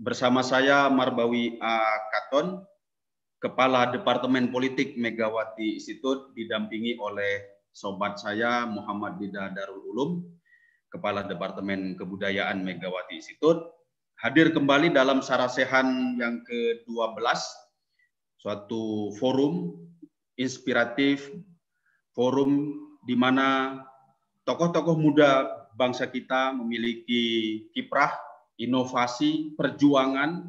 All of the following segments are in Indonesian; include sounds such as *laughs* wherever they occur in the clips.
bersama saya Marbawi A. Katon, Kepala Departemen Politik Megawati Institut didampingi oleh sobat saya Muhammad Dida Darul Ulum, Kepala Departemen Kebudayaan Megawati Institut, hadir kembali dalam sarasehan yang ke-12, suatu forum inspiratif, forum di mana tokoh-tokoh muda bangsa kita memiliki kiprah, inovasi, perjuangan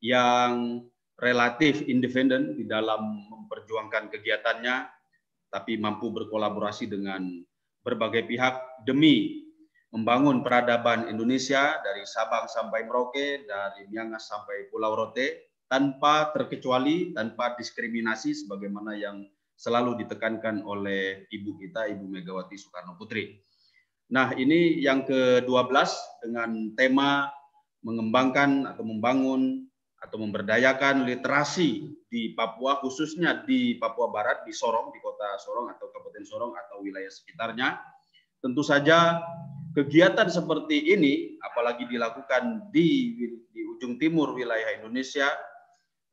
yang relatif independen di dalam memperjuangkan kegiatannya, tapi mampu berkolaborasi dengan berbagai pihak demi membangun peradaban Indonesia dari Sabang sampai Merauke, dari Miangas sampai Pulau Rote, tanpa terkecuali, tanpa diskriminasi sebagaimana yang selalu ditekankan oleh ibu kita, Ibu Megawati Soekarno Putri. Nah, ini yang ke-12 dengan tema mengembangkan atau membangun atau memberdayakan literasi di Papua khususnya di Papua Barat di Sorong di kota Sorong atau Kabupaten Sorong atau wilayah sekitarnya. Tentu saja kegiatan seperti ini apalagi dilakukan di di ujung timur wilayah Indonesia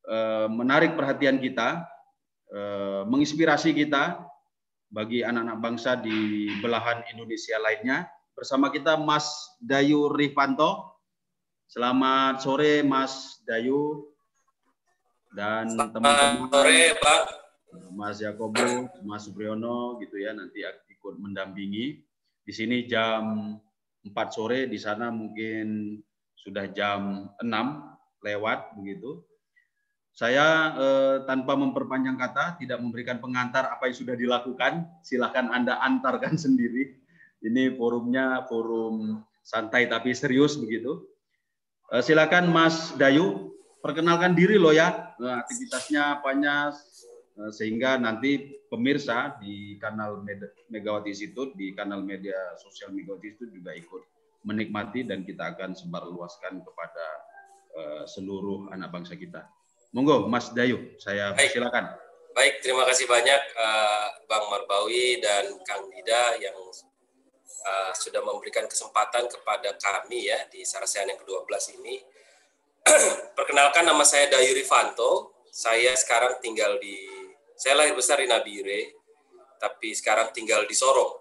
eh, menarik perhatian kita eh, menginspirasi kita bagi anak-anak bangsa di belahan Indonesia lainnya. Bersama kita Mas Dayu Rifanto Selamat sore Mas Dayu dan teman-teman. sore Pak. Mas Yakobo, Mas Supriyono gitu ya nanti ikut mendampingi. Di sini jam 4 sore, di sana mungkin sudah jam 6 lewat begitu. Saya eh, tanpa memperpanjang kata, tidak memberikan pengantar apa yang sudah dilakukan. Silahkan Anda antarkan *laughs* sendiri. Ini forumnya forum santai tapi serius begitu. Uh, silakan Mas Dayu, perkenalkan diri loh ya, nah, aktivitasnya apanya, uh, sehingga nanti pemirsa di kanal Megawati Institute, di kanal media sosial Megawati Institute juga ikut menikmati dan kita akan sebarluaskan kepada uh, seluruh anak bangsa kita. Monggo Mas Dayu, saya Baik. silakan. Baik, terima kasih banyak uh, Bang Marbawi dan Kang Dida yang uh, sudah memberikan kesempatan kepada kami ya di Sarasehan yang ke-12 ini. *clears throat* Perkenalkan nama saya Dayu Rifanto. Saya sekarang tinggal di saya lahir besar di Nabire, tapi sekarang tinggal di Sorong.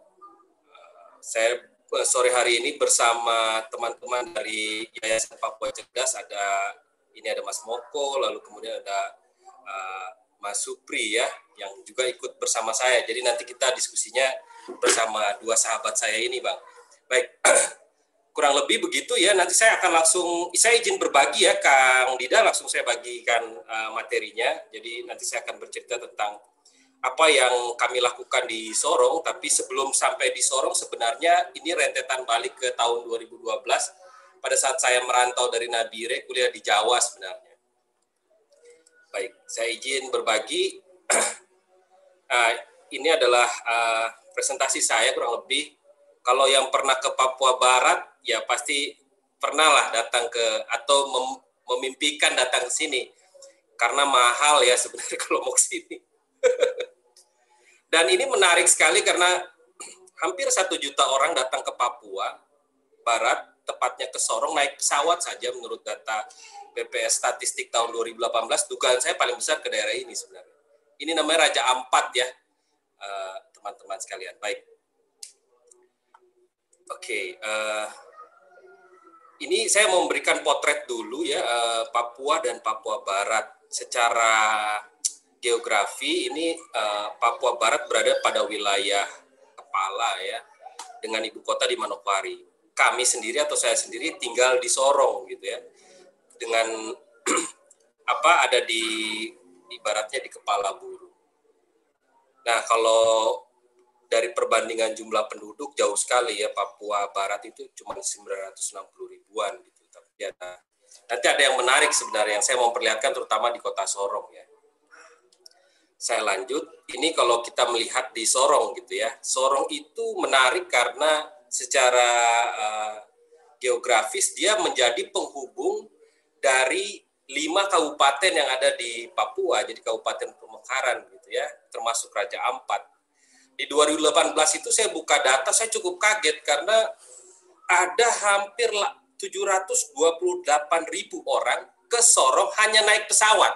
Uh, saya uh, sore hari ini bersama teman-teman dari Yayasan Papua Cerdas ada ini ada Mas Moko, lalu kemudian ada uh, Mas Supri ya yang juga ikut bersama saya. Jadi nanti kita diskusinya bersama dua sahabat saya ini, Bang. Baik, *clears throat* kurang lebih begitu ya. Nanti saya akan langsung, saya izin berbagi ya, Kang Dida, langsung saya bagikan uh, materinya. Jadi nanti saya akan bercerita tentang apa yang kami lakukan di Sorong, tapi sebelum sampai di Sorong sebenarnya ini rentetan balik ke tahun 2012 pada saat saya merantau dari Nabire kuliah di Jawa sebenarnya. Baik, saya izin berbagi. uh, *clears throat* ini adalah uh, presentasi saya kurang lebih kalau yang pernah ke Papua Barat ya pasti pernah lah datang ke atau mem, memimpikan datang ke sini karena mahal ya sebenarnya *laughs* kalau mau ke sini. Dan ini menarik sekali karena hampir satu juta orang datang ke Papua Barat, tepatnya ke Sorong naik pesawat saja menurut data BPS statistik tahun 2018. Dugaan saya paling besar ke daerah ini sebenarnya. Ini namanya Raja Ampat ya, eh, teman-teman sekalian. Baik. Oke, okay, uh, eh, ini saya mau memberikan potret dulu ya uh, Papua dan Papua Barat secara geografi ini uh, Papua Barat berada pada wilayah kepala ya dengan ibu kota di Manokwari. Kami sendiri atau saya sendiri tinggal di Sorong gitu ya. Dengan *clears throat* apa ada di ibaratnya di kepala buru. Nah, kalau dari perbandingan jumlah penduduk jauh sekali ya Papua Barat itu cuma 960 ribuan gitu. Tapi ada nanti ada yang menarik sebenarnya yang saya mau perlihatkan terutama di kota Sorong ya. Saya lanjut, ini kalau kita melihat di Sorong gitu ya. Sorong itu menarik karena secara uh, geografis dia menjadi penghubung dari lima kabupaten yang ada di Papua, jadi kabupaten Pemekaran gitu ya, termasuk Raja Ampat di 2018 itu saya buka data saya cukup kaget karena ada hampir 728 ribu orang ke Sorong hanya naik pesawat.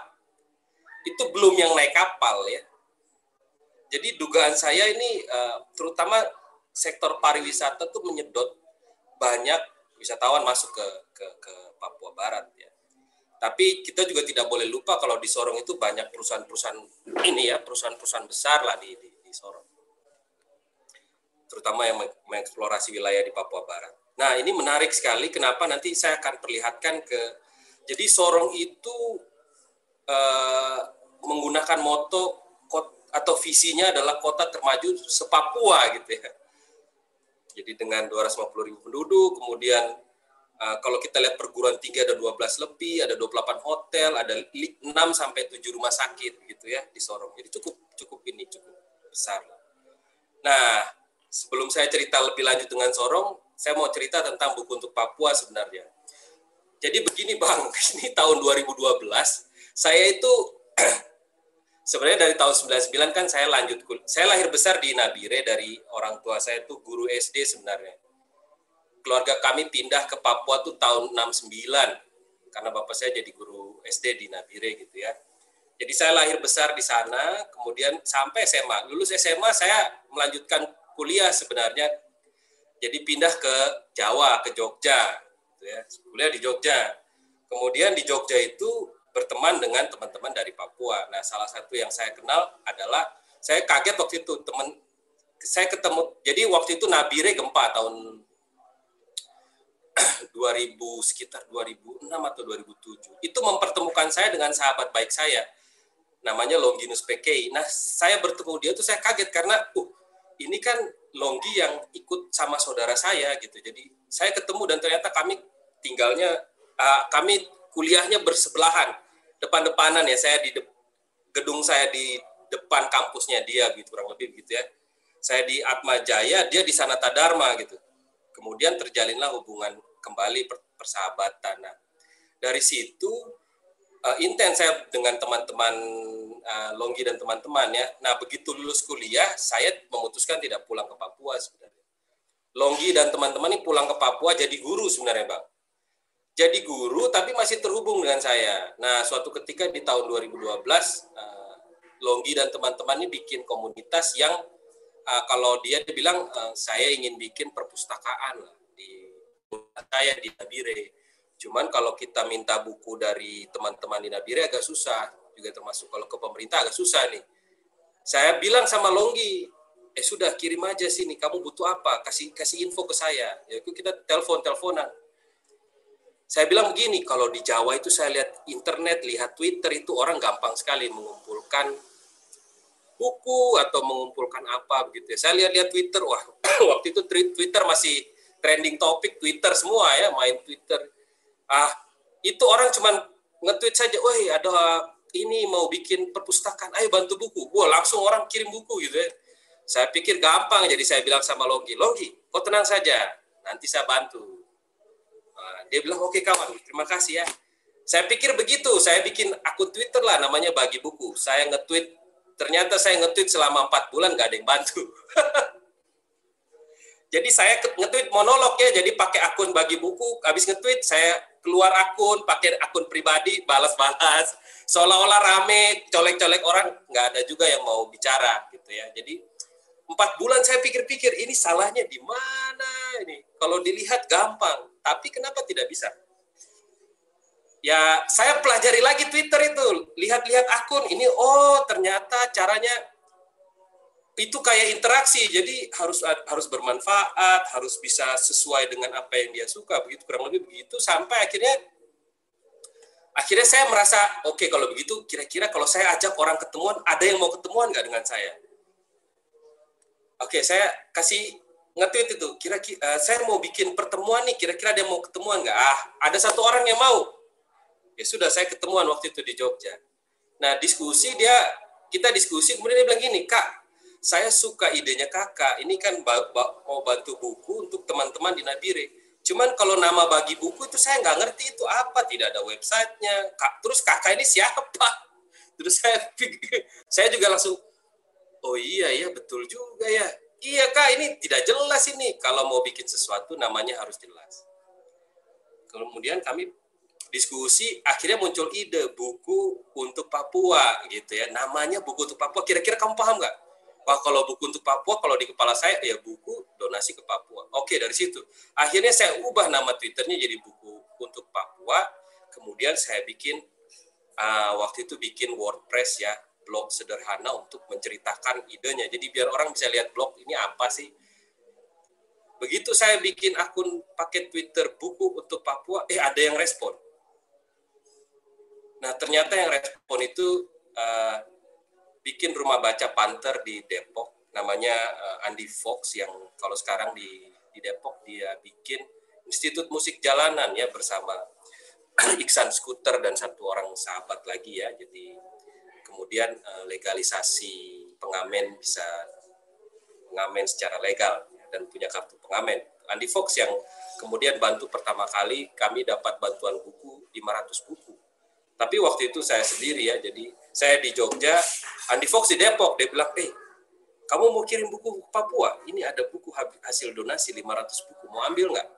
Itu belum yang naik kapal ya. Jadi dugaan saya ini eh, terutama sektor pariwisata itu menyedot banyak wisatawan masuk ke ke, ke Papua Barat ya. Tapi kita juga tidak boleh lupa kalau di Sorong itu banyak perusahaan-perusahaan ini ya, perusahaan-perusahaan besar lah di, di, di Sorong. Terutama yang mengeksplorasi wilayah di Papua Barat. Nah, ini menarik sekali kenapa nanti saya akan perlihatkan ke jadi Sorong itu eh, menggunakan moto atau visinya adalah kota termaju sepapua gitu ya. Jadi dengan 250 ribu penduduk, kemudian Uh, kalau kita lihat perguruan tinggi ada 12 lebih, ada 28 hotel, ada 6 sampai 7 rumah sakit gitu ya di Sorong. Jadi cukup cukup ini cukup besar. Nah, sebelum saya cerita lebih lanjut dengan Sorong, saya mau cerita tentang buku untuk Papua sebenarnya. Jadi begini Bang, *laughs* ini tahun 2012, saya itu *clears throat* sebenarnya dari tahun 99 kan saya lanjut saya lahir besar di Nabire dari orang tua saya itu guru SD sebenarnya keluarga kami pindah ke Papua tuh tahun 69 karena bapak saya jadi guru SD di Nabire gitu ya. Jadi saya lahir besar di sana, kemudian sampai SMA. Lulus SMA saya melanjutkan kuliah sebenarnya. Jadi pindah ke Jawa, ke Jogja, gitu ya. Kuliah di Jogja. Kemudian di Jogja itu berteman dengan teman-teman dari Papua. Nah, salah satu yang saya kenal adalah saya kaget waktu itu teman saya ketemu. Jadi waktu itu Nabire gempa tahun *clears throat* 2000 sekitar 2006 atau 2007 itu mempertemukan saya dengan sahabat baik saya namanya Longinus PK. Nah, saya bertemu dia tuh saya kaget karena uh ini kan Longgi yang ikut sama saudara saya gitu. Jadi saya ketemu dan ternyata kami tinggalnya uh, kami kuliahnya bersebelahan, depan-depanan ya. Saya di de gedung saya di depan kampusnya dia gitu kurang lebih gitu ya. Saya di Atma Jaya, dia di Sanata Dharma gitu. Kemudian terjalinlah hubungan kembali persahabatan. Nah, dari situ uh, intens saya dengan teman-teman uh, Longgi dan teman-teman ya. Nah, begitu lulus kuliah, saya memutuskan tidak pulang ke Papua sebenarnya. Longgi dan teman-teman ini pulang ke Papua jadi guru sebenarnya, Bang. Jadi guru tapi masih terhubung dengan saya. Nah, suatu ketika di tahun 2012 uh, Longgi dan teman-teman ini bikin komunitas yang uh, kalau dia bilang uh, saya ingin bikin perpustakaan lah saya di Nabire. Cuman kalau kita minta buku dari teman-teman di Nabire agak susah, juga termasuk kalau ke pemerintah agak susah nih. Saya bilang sama Longgi, eh sudah kirim aja sini, kamu butuh apa? Kasih kasih info ke saya. Ya kita telepon teleponan. Saya bilang begini, kalau di Jawa itu saya lihat internet, lihat Twitter itu orang gampang sekali mengumpulkan buku atau mengumpulkan apa begitu ya. Saya lihat-lihat Twitter, wah *clears throat* waktu itu Twitter masih trending topik Twitter semua ya main Twitter ah itu orang cuman nge-tweet saja wah ada ini mau bikin perpustakaan ayo bantu buku. Wah langsung orang kirim buku gitu ya. Saya pikir gampang jadi saya bilang sama Logi Logi kau tenang saja nanti saya bantu. Nah, dia bilang oke kawan terima kasih ya. Saya pikir begitu saya bikin akun Twitter lah namanya bagi buku. Saya nge-tweet ternyata saya nge-tweet selama empat bulan gak ada yang bantu. *laughs* Jadi saya nge-tweet monolog ya, jadi pakai akun bagi buku, habis nge-tweet saya keluar akun, pakai akun pribadi, balas-balas, seolah-olah rame, colek-colek orang, nggak ada juga yang mau bicara gitu ya. Jadi empat bulan saya pikir-pikir ini salahnya di mana ini? Kalau dilihat gampang, tapi kenapa tidak bisa? Ya saya pelajari lagi Twitter itu, lihat-lihat akun ini, oh ternyata caranya itu kayak interaksi. Jadi harus harus bermanfaat harus bisa sesuai dengan apa yang dia suka. Begitu kurang lebih begitu sampai akhirnya akhirnya saya merasa oke okay, kalau begitu kira-kira kalau saya ajak orang ketemuan ada yang mau ketemuan nggak dengan saya? Oke okay, saya kasih nge-tweet itu kira-kira uh, saya mau bikin pertemuan nih kira-kira dia mau ketemuan nggak? Ah ada satu orang yang mau. Ya sudah saya ketemuan waktu itu di Jogja. Nah diskusi dia kita diskusi kemudian dia bilang gini kak saya suka idenya kakak. Ini kan mau bantu buku untuk teman-teman di Nabire. Cuman kalau nama bagi buku itu saya nggak ngerti itu apa, tidak ada websitenya. Kak, terus kakak ini siapa? *laughs* Terus saya saya juga langsung, oh iya ya betul juga ya. Iya kak, ini tidak jelas ini. Kalau mau bikin sesuatu namanya harus jelas. kemudian kami diskusi akhirnya muncul ide buku untuk Papua gitu ya namanya buku untuk Papua kira-kira kamu paham nggak Wah kalau buku untuk Papua kalau di kepala saya ya buku donasi ke Papua. Oke dari situ. Akhirnya saya ubah nama twitternya jadi buku untuk Papua. Kemudian saya bikin uh, waktu itu bikin WordPress ya blog sederhana untuk menceritakan idenya. Jadi biar orang bisa lihat blog ini apa sih? Begitu saya bikin akun pakai Twitter buku untuk Papua, eh ada yang respon. Nah ternyata yang respon itu uh, bikin rumah baca Panther di Depok, namanya uh, Andy Fox yang kalau sekarang di di Depok dia bikin Institut Musik Jalanan ya bersama *clears throat* Iksan Scooter dan satu orang sahabat lagi ya. Jadi kemudian uh, legalisasi pengamen bisa pengamen secara legal dan punya kartu pengamen. Andy Fox yang kemudian bantu pertama kali kami dapat bantuan buku 500 buku. Tapi waktu itu saya sendiri ya, jadi saya di Jogja, Andy Fox di Depok, dia bilang, eh kamu mau kirim buku Papua? Ini ada buku hasil donasi 500 buku, mau ambil nggak?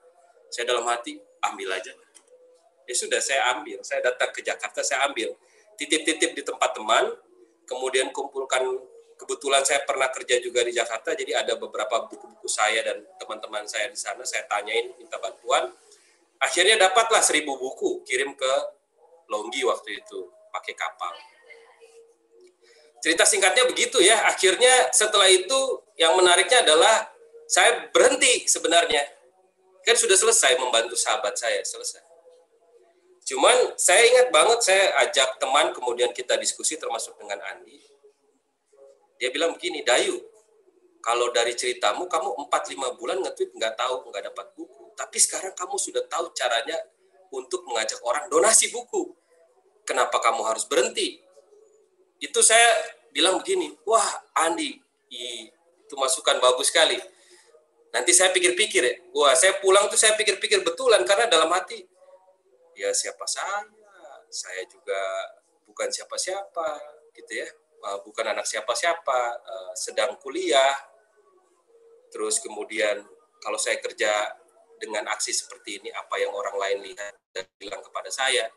Saya dalam hati, ambil aja. Ya sudah, saya ambil. Saya datang ke Jakarta, saya ambil. Titip-titip di tempat teman, kemudian kumpulkan kebetulan saya pernah kerja juga di Jakarta, jadi ada beberapa buku-buku saya dan teman-teman saya di sana, saya tanyain, minta bantuan. Akhirnya dapatlah seribu buku, kirim ke Longgi waktu itu, pakai kapal. Cerita singkatnya begitu ya, akhirnya setelah itu yang menariknya adalah saya berhenti sebenarnya. Kan sudah selesai membantu sahabat saya, selesai. Cuman saya ingat banget saya ajak teman kemudian kita diskusi termasuk dengan Andi dia bilang begini, Dayu, kalau dari ceritamu kamu 4-5 bulan nge-tweet nggak tahu, nggak dapat buku. Tapi sekarang kamu sudah tahu caranya untuk mengajak orang donasi buku. Kenapa kamu harus berhenti? Itu saya bilang begini, wah Andi, itu masukan bagus sekali. Nanti saya pikir-pikir ya, wah saya pulang tuh saya pikir-pikir betulan karena dalam hati, ya siapa saya, saya juga bukan siapa-siapa gitu ya bukan anak siapa-siapa, uh, sedang kuliah, terus kemudian kalau saya kerja dengan aksi seperti ini, apa yang orang lain lihat dan bilang kepada saya.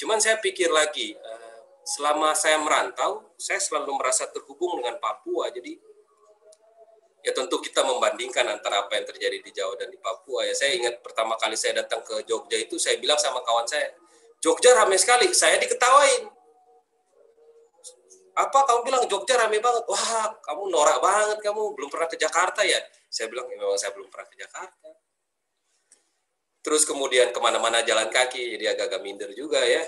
Cuman saya pikir lagi, uh, selama saya merantau, saya selalu merasa terhubung dengan Papua, jadi ya tentu kita membandingkan antara apa yang terjadi di Jawa dan di Papua. Ya saya ingat pertama kali saya datang ke Jogja itu, saya bilang sama kawan saya, Jogja ramai sekali, saya diketawain. Apa? Kamu bilang Jogja rame banget. Wah kamu norak banget kamu belum pernah ke Jakarta ya? Saya bilang memang saya belum pernah ke Jakarta terus kemudian ke mana-mana jalan kaki jadi agak-agak minder juga ya.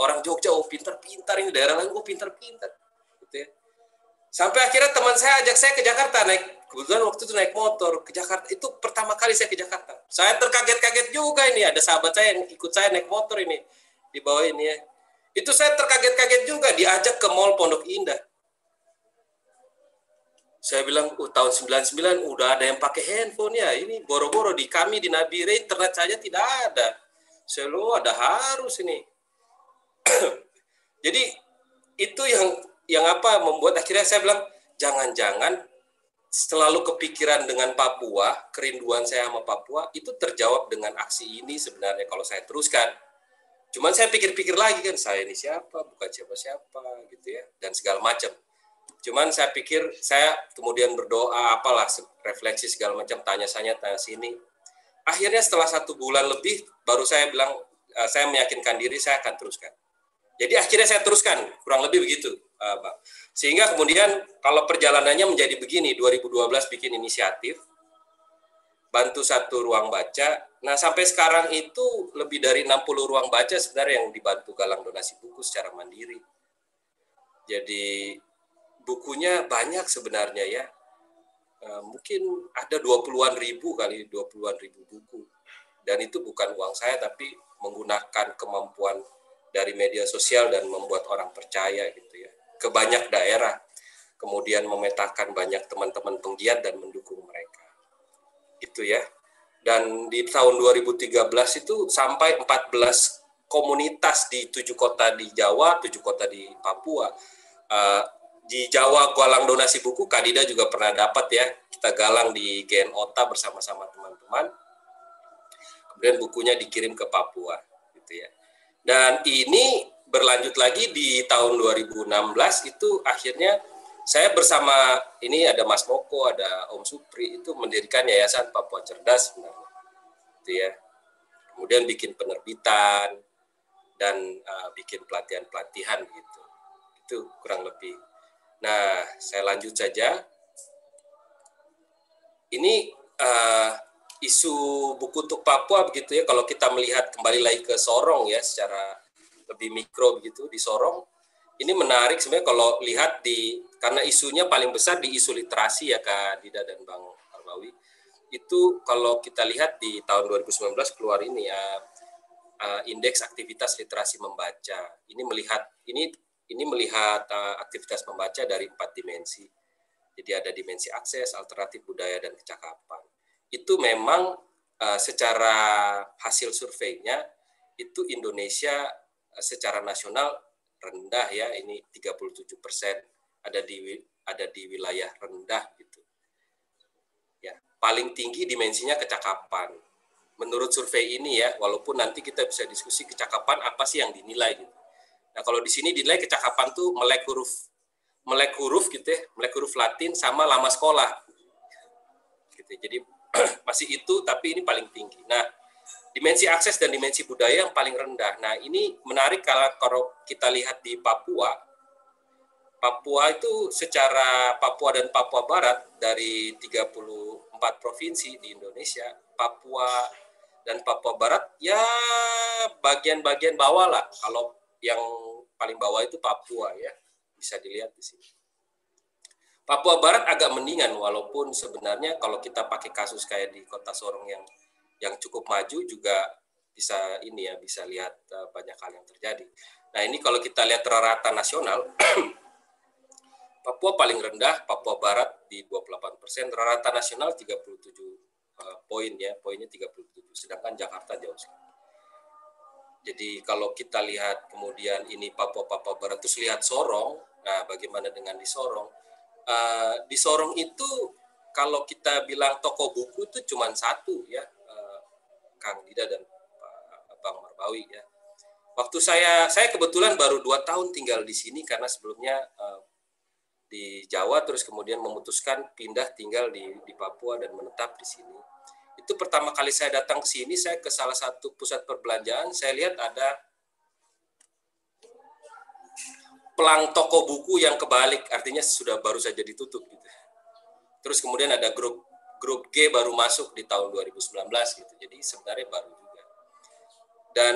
Orang Jogja oh pintar-pintar ini daerah lain oh pintar-pintar gitu ya. Sampai akhirnya teman saya ajak saya ke Jakarta naik kebetulan waktu itu naik motor ke Jakarta itu pertama kali saya ke Jakarta. Saya terkaget-kaget juga ini ada sahabat saya yang ikut saya naik motor ini di bawah ini ya. Itu saya terkaget-kaget juga diajak ke Mall Pondok Indah. Saya bilang, oh, tahun 99 udah ada yang pakai handphone ya. Ini boro-boro di kami di Nabire internet saja tidak ada. Saya lo ada harus ini. *clears throat* Jadi itu yang yang apa membuat akhirnya saya bilang jangan-jangan selalu kepikiran dengan Papua, kerinduan saya sama Papua itu terjawab dengan aksi ini sebenarnya kalau saya teruskan Cuman saya pikir-pikir lagi kan saya ini siapa, bukan siapa-siapa gitu ya dan segala macam. Cuman saya pikir saya kemudian berdoa apalah refleksi segala macam tanya-tanya tanya sini. Akhirnya setelah satu bulan lebih baru saya bilang uh, saya meyakinkan diri saya akan teruskan. Jadi akhirnya saya teruskan kurang lebih begitu, Bang. Sehingga kemudian kalau perjalanannya menjadi begini 2012 bikin inisiatif bantu satu ruang baca. Nah, sampai sekarang itu lebih dari 60 ruang baca sebenarnya yang dibantu galang donasi buku secara mandiri. Jadi bukunya banyak sebenarnya ya. Eh, mungkin ada 20-an ribu kali 20-an ribu buku. Dan itu bukan uang saya tapi menggunakan kemampuan dari media sosial dan membuat orang percaya gitu ya. Ke banyak daerah. Kemudian memetakan banyak teman-teman penggiat dan mendukung mereka itu ya. Dan di tahun 2013 itu sampai 14 komunitas di tujuh kota di Jawa, tujuh kota di Papua. Uh, di Jawa galang donasi buku Kadida juga pernah dapat ya. Kita galang di GN OTA bersama-sama teman-teman. Kemudian bukunya dikirim ke Papua, gitu ya. Dan ini berlanjut lagi di tahun 2016 itu akhirnya saya bersama ini ada Mas Moko, ada Om Supri itu mendirikan Yayasan Papua Cerdas. Gitu ya. Kemudian bikin penerbitan dan uh, bikin pelatihan-pelatihan gitu. Itu kurang lebih. Nah, saya lanjut saja. Ini uh, isu buku untuk Papua begitu ya. Kalau kita melihat kembali lagi ke Sorong ya secara lebih mikro begitu di Sorong, ini menarik sebenarnya kalau lihat di karena isunya paling besar di isu literasi ya Kak Dida dan Bang Arbawi. Itu kalau kita lihat di tahun 2019 keluar ini ya uh, indeks aktivitas literasi membaca. Ini melihat ini ini melihat uh, aktivitas membaca dari empat dimensi. Jadi ada dimensi akses, alternatif budaya dan kecakapan. Itu memang uh, secara hasil surveinya itu Indonesia secara nasional rendah ya ini 37 persen ada di ada di wilayah rendah gitu ya paling tinggi dimensinya kecakapan menurut survei ini ya walaupun nanti kita bisa diskusi kecakapan apa sih yang dinilai gitu nah kalau di sini dinilai kecakapan tuh melek huruf melek huruf gitu ya melek huruf Latin sama lama sekolah gitu jadi *clears throat* masih itu tapi ini paling tinggi nah dimensi akses dan dimensi budaya yang paling rendah. Nah, ini menarik kalau, kita lihat di Papua. Papua itu secara Papua dan Papua Barat dari 34 provinsi di Indonesia, Papua dan Papua Barat ya bagian-bagian bawah lah. Kalau yang paling bawah itu Papua ya, bisa dilihat di sini. Papua Barat agak mendingan walaupun sebenarnya kalau kita pakai kasus kayak di Kota Sorong yang yang cukup maju juga bisa ini ya bisa lihat uh, banyak hal yang terjadi. Nah ini kalau kita lihat rata nasional, *clears throat* Papua paling rendah, Papua Barat di 28 persen, rata nasional 37 uh, poin ya, poinnya 37, sedangkan Jakarta jauh sekali. Jadi kalau kita lihat kemudian ini Papua Papua Barat terus lihat Sorong, nah bagaimana dengan di Sorong? Uh, di Sorong itu kalau kita bilang toko buku itu cuma satu ya, Kang Dida dan Pak Bang Marbawi ya. Waktu saya saya kebetulan baru dua tahun tinggal di sini karena sebelumnya uh, di Jawa terus kemudian memutuskan pindah tinggal di di Papua dan menetap di sini. Itu pertama kali saya datang ke sini saya ke salah satu pusat perbelanjaan saya lihat ada pelang toko buku yang kebalik artinya sudah baru saja ditutup gitu. Terus kemudian ada grup grup G baru masuk di tahun 2019 gitu. Jadi sebenarnya baru juga. Dan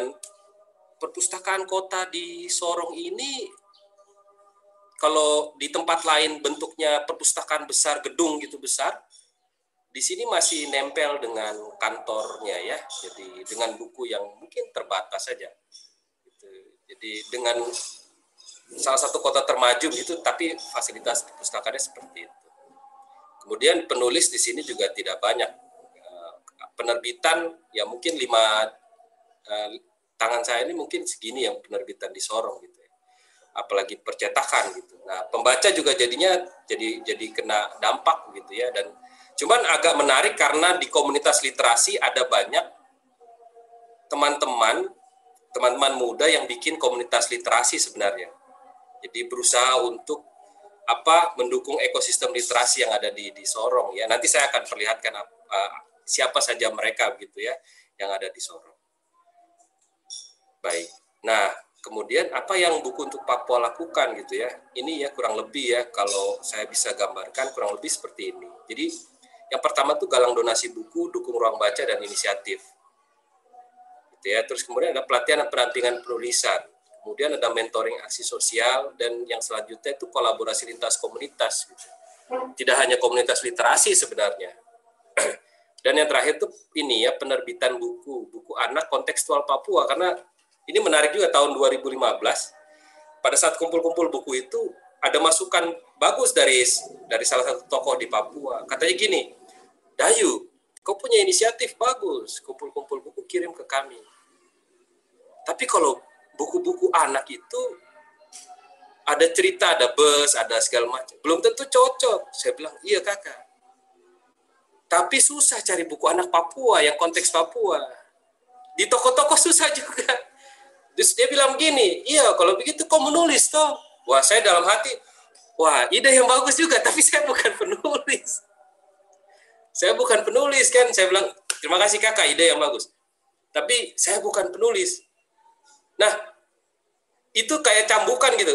perpustakaan kota di Sorong ini kalau di tempat lain bentuknya perpustakaan besar, gedung gitu besar, di sini masih nempel dengan kantornya ya. Jadi dengan buku yang mungkin terbatas saja. Gitu. Jadi dengan salah satu kota termaju gitu, tapi fasilitas perpustakaannya seperti itu. Kemudian penulis di sini juga tidak banyak. Eh, penerbitan ya mungkin lima eh, tangan saya ini mungkin segini yang penerbitan di Sorong gitu ya. Apalagi percetakan gitu. Nah, pembaca juga jadinya jadi jadi kena dampak gitu ya dan cuman agak menarik karena di komunitas literasi ada banyak teman-teman teman-teman muda yang bikin komunitas literasi sebenarnya. Jadi berusaha untuk apa mendukung ekosistem literasi yang ada di di Sorong ya. Nanti saya akan perlihatkan uh, siapa saja mereka gitu ya yang ada di Sorong. Baik. Nah, kemudian apa yang buku untuk Papua lakukan gitu ya. Ini ya kurang lebih ya kalau saya bisa gambarkan kurang lebih seperti ini. Jadi yang pertama tuh galang donasi buku, dukung ruang baca dan inisiatif. Gitu ya. Terus kemudian ada pelatihan dan perampingan penulisan kemudian ada mentoring aksi sosial dan yang selanjutnya itu kolaborasi lintas komunitas gitu. tidak hanya komunitas literasi sebenarnya *clears throat* dan yang terakhir itu ini ya penerbitan buku buku anak kontekstual Papua karena ini menarik juga tahun 2015 pada saat kumpul-kumpul buku itu ada masukan bagus dari dari salah satu tokoh di Papua katanya gini Dayu kau punya inisiatif bagus kumpul-kumpul buku kirim ke kami tapi kalau buku-buku anak itu ada cerita, ada bus, ada segala macam. Belum tentu cocok. Saya bilang, iya kakak. Tapi susah cari buku anak Papua yang konteks Papua. di toko-toko susah *laughs* juga. Terus dia bilang begini, iya kalau begitu kau menulis toh. Wah saya dalam hati, wah ide yang bagus juga, *laughs* tapi saya bukan penulis. Saya bukan penulis kan, saya bilang terima kasih kakak ide yang bagus. Tapi saya bukan penulis. Nah itu kayak cambukan gitu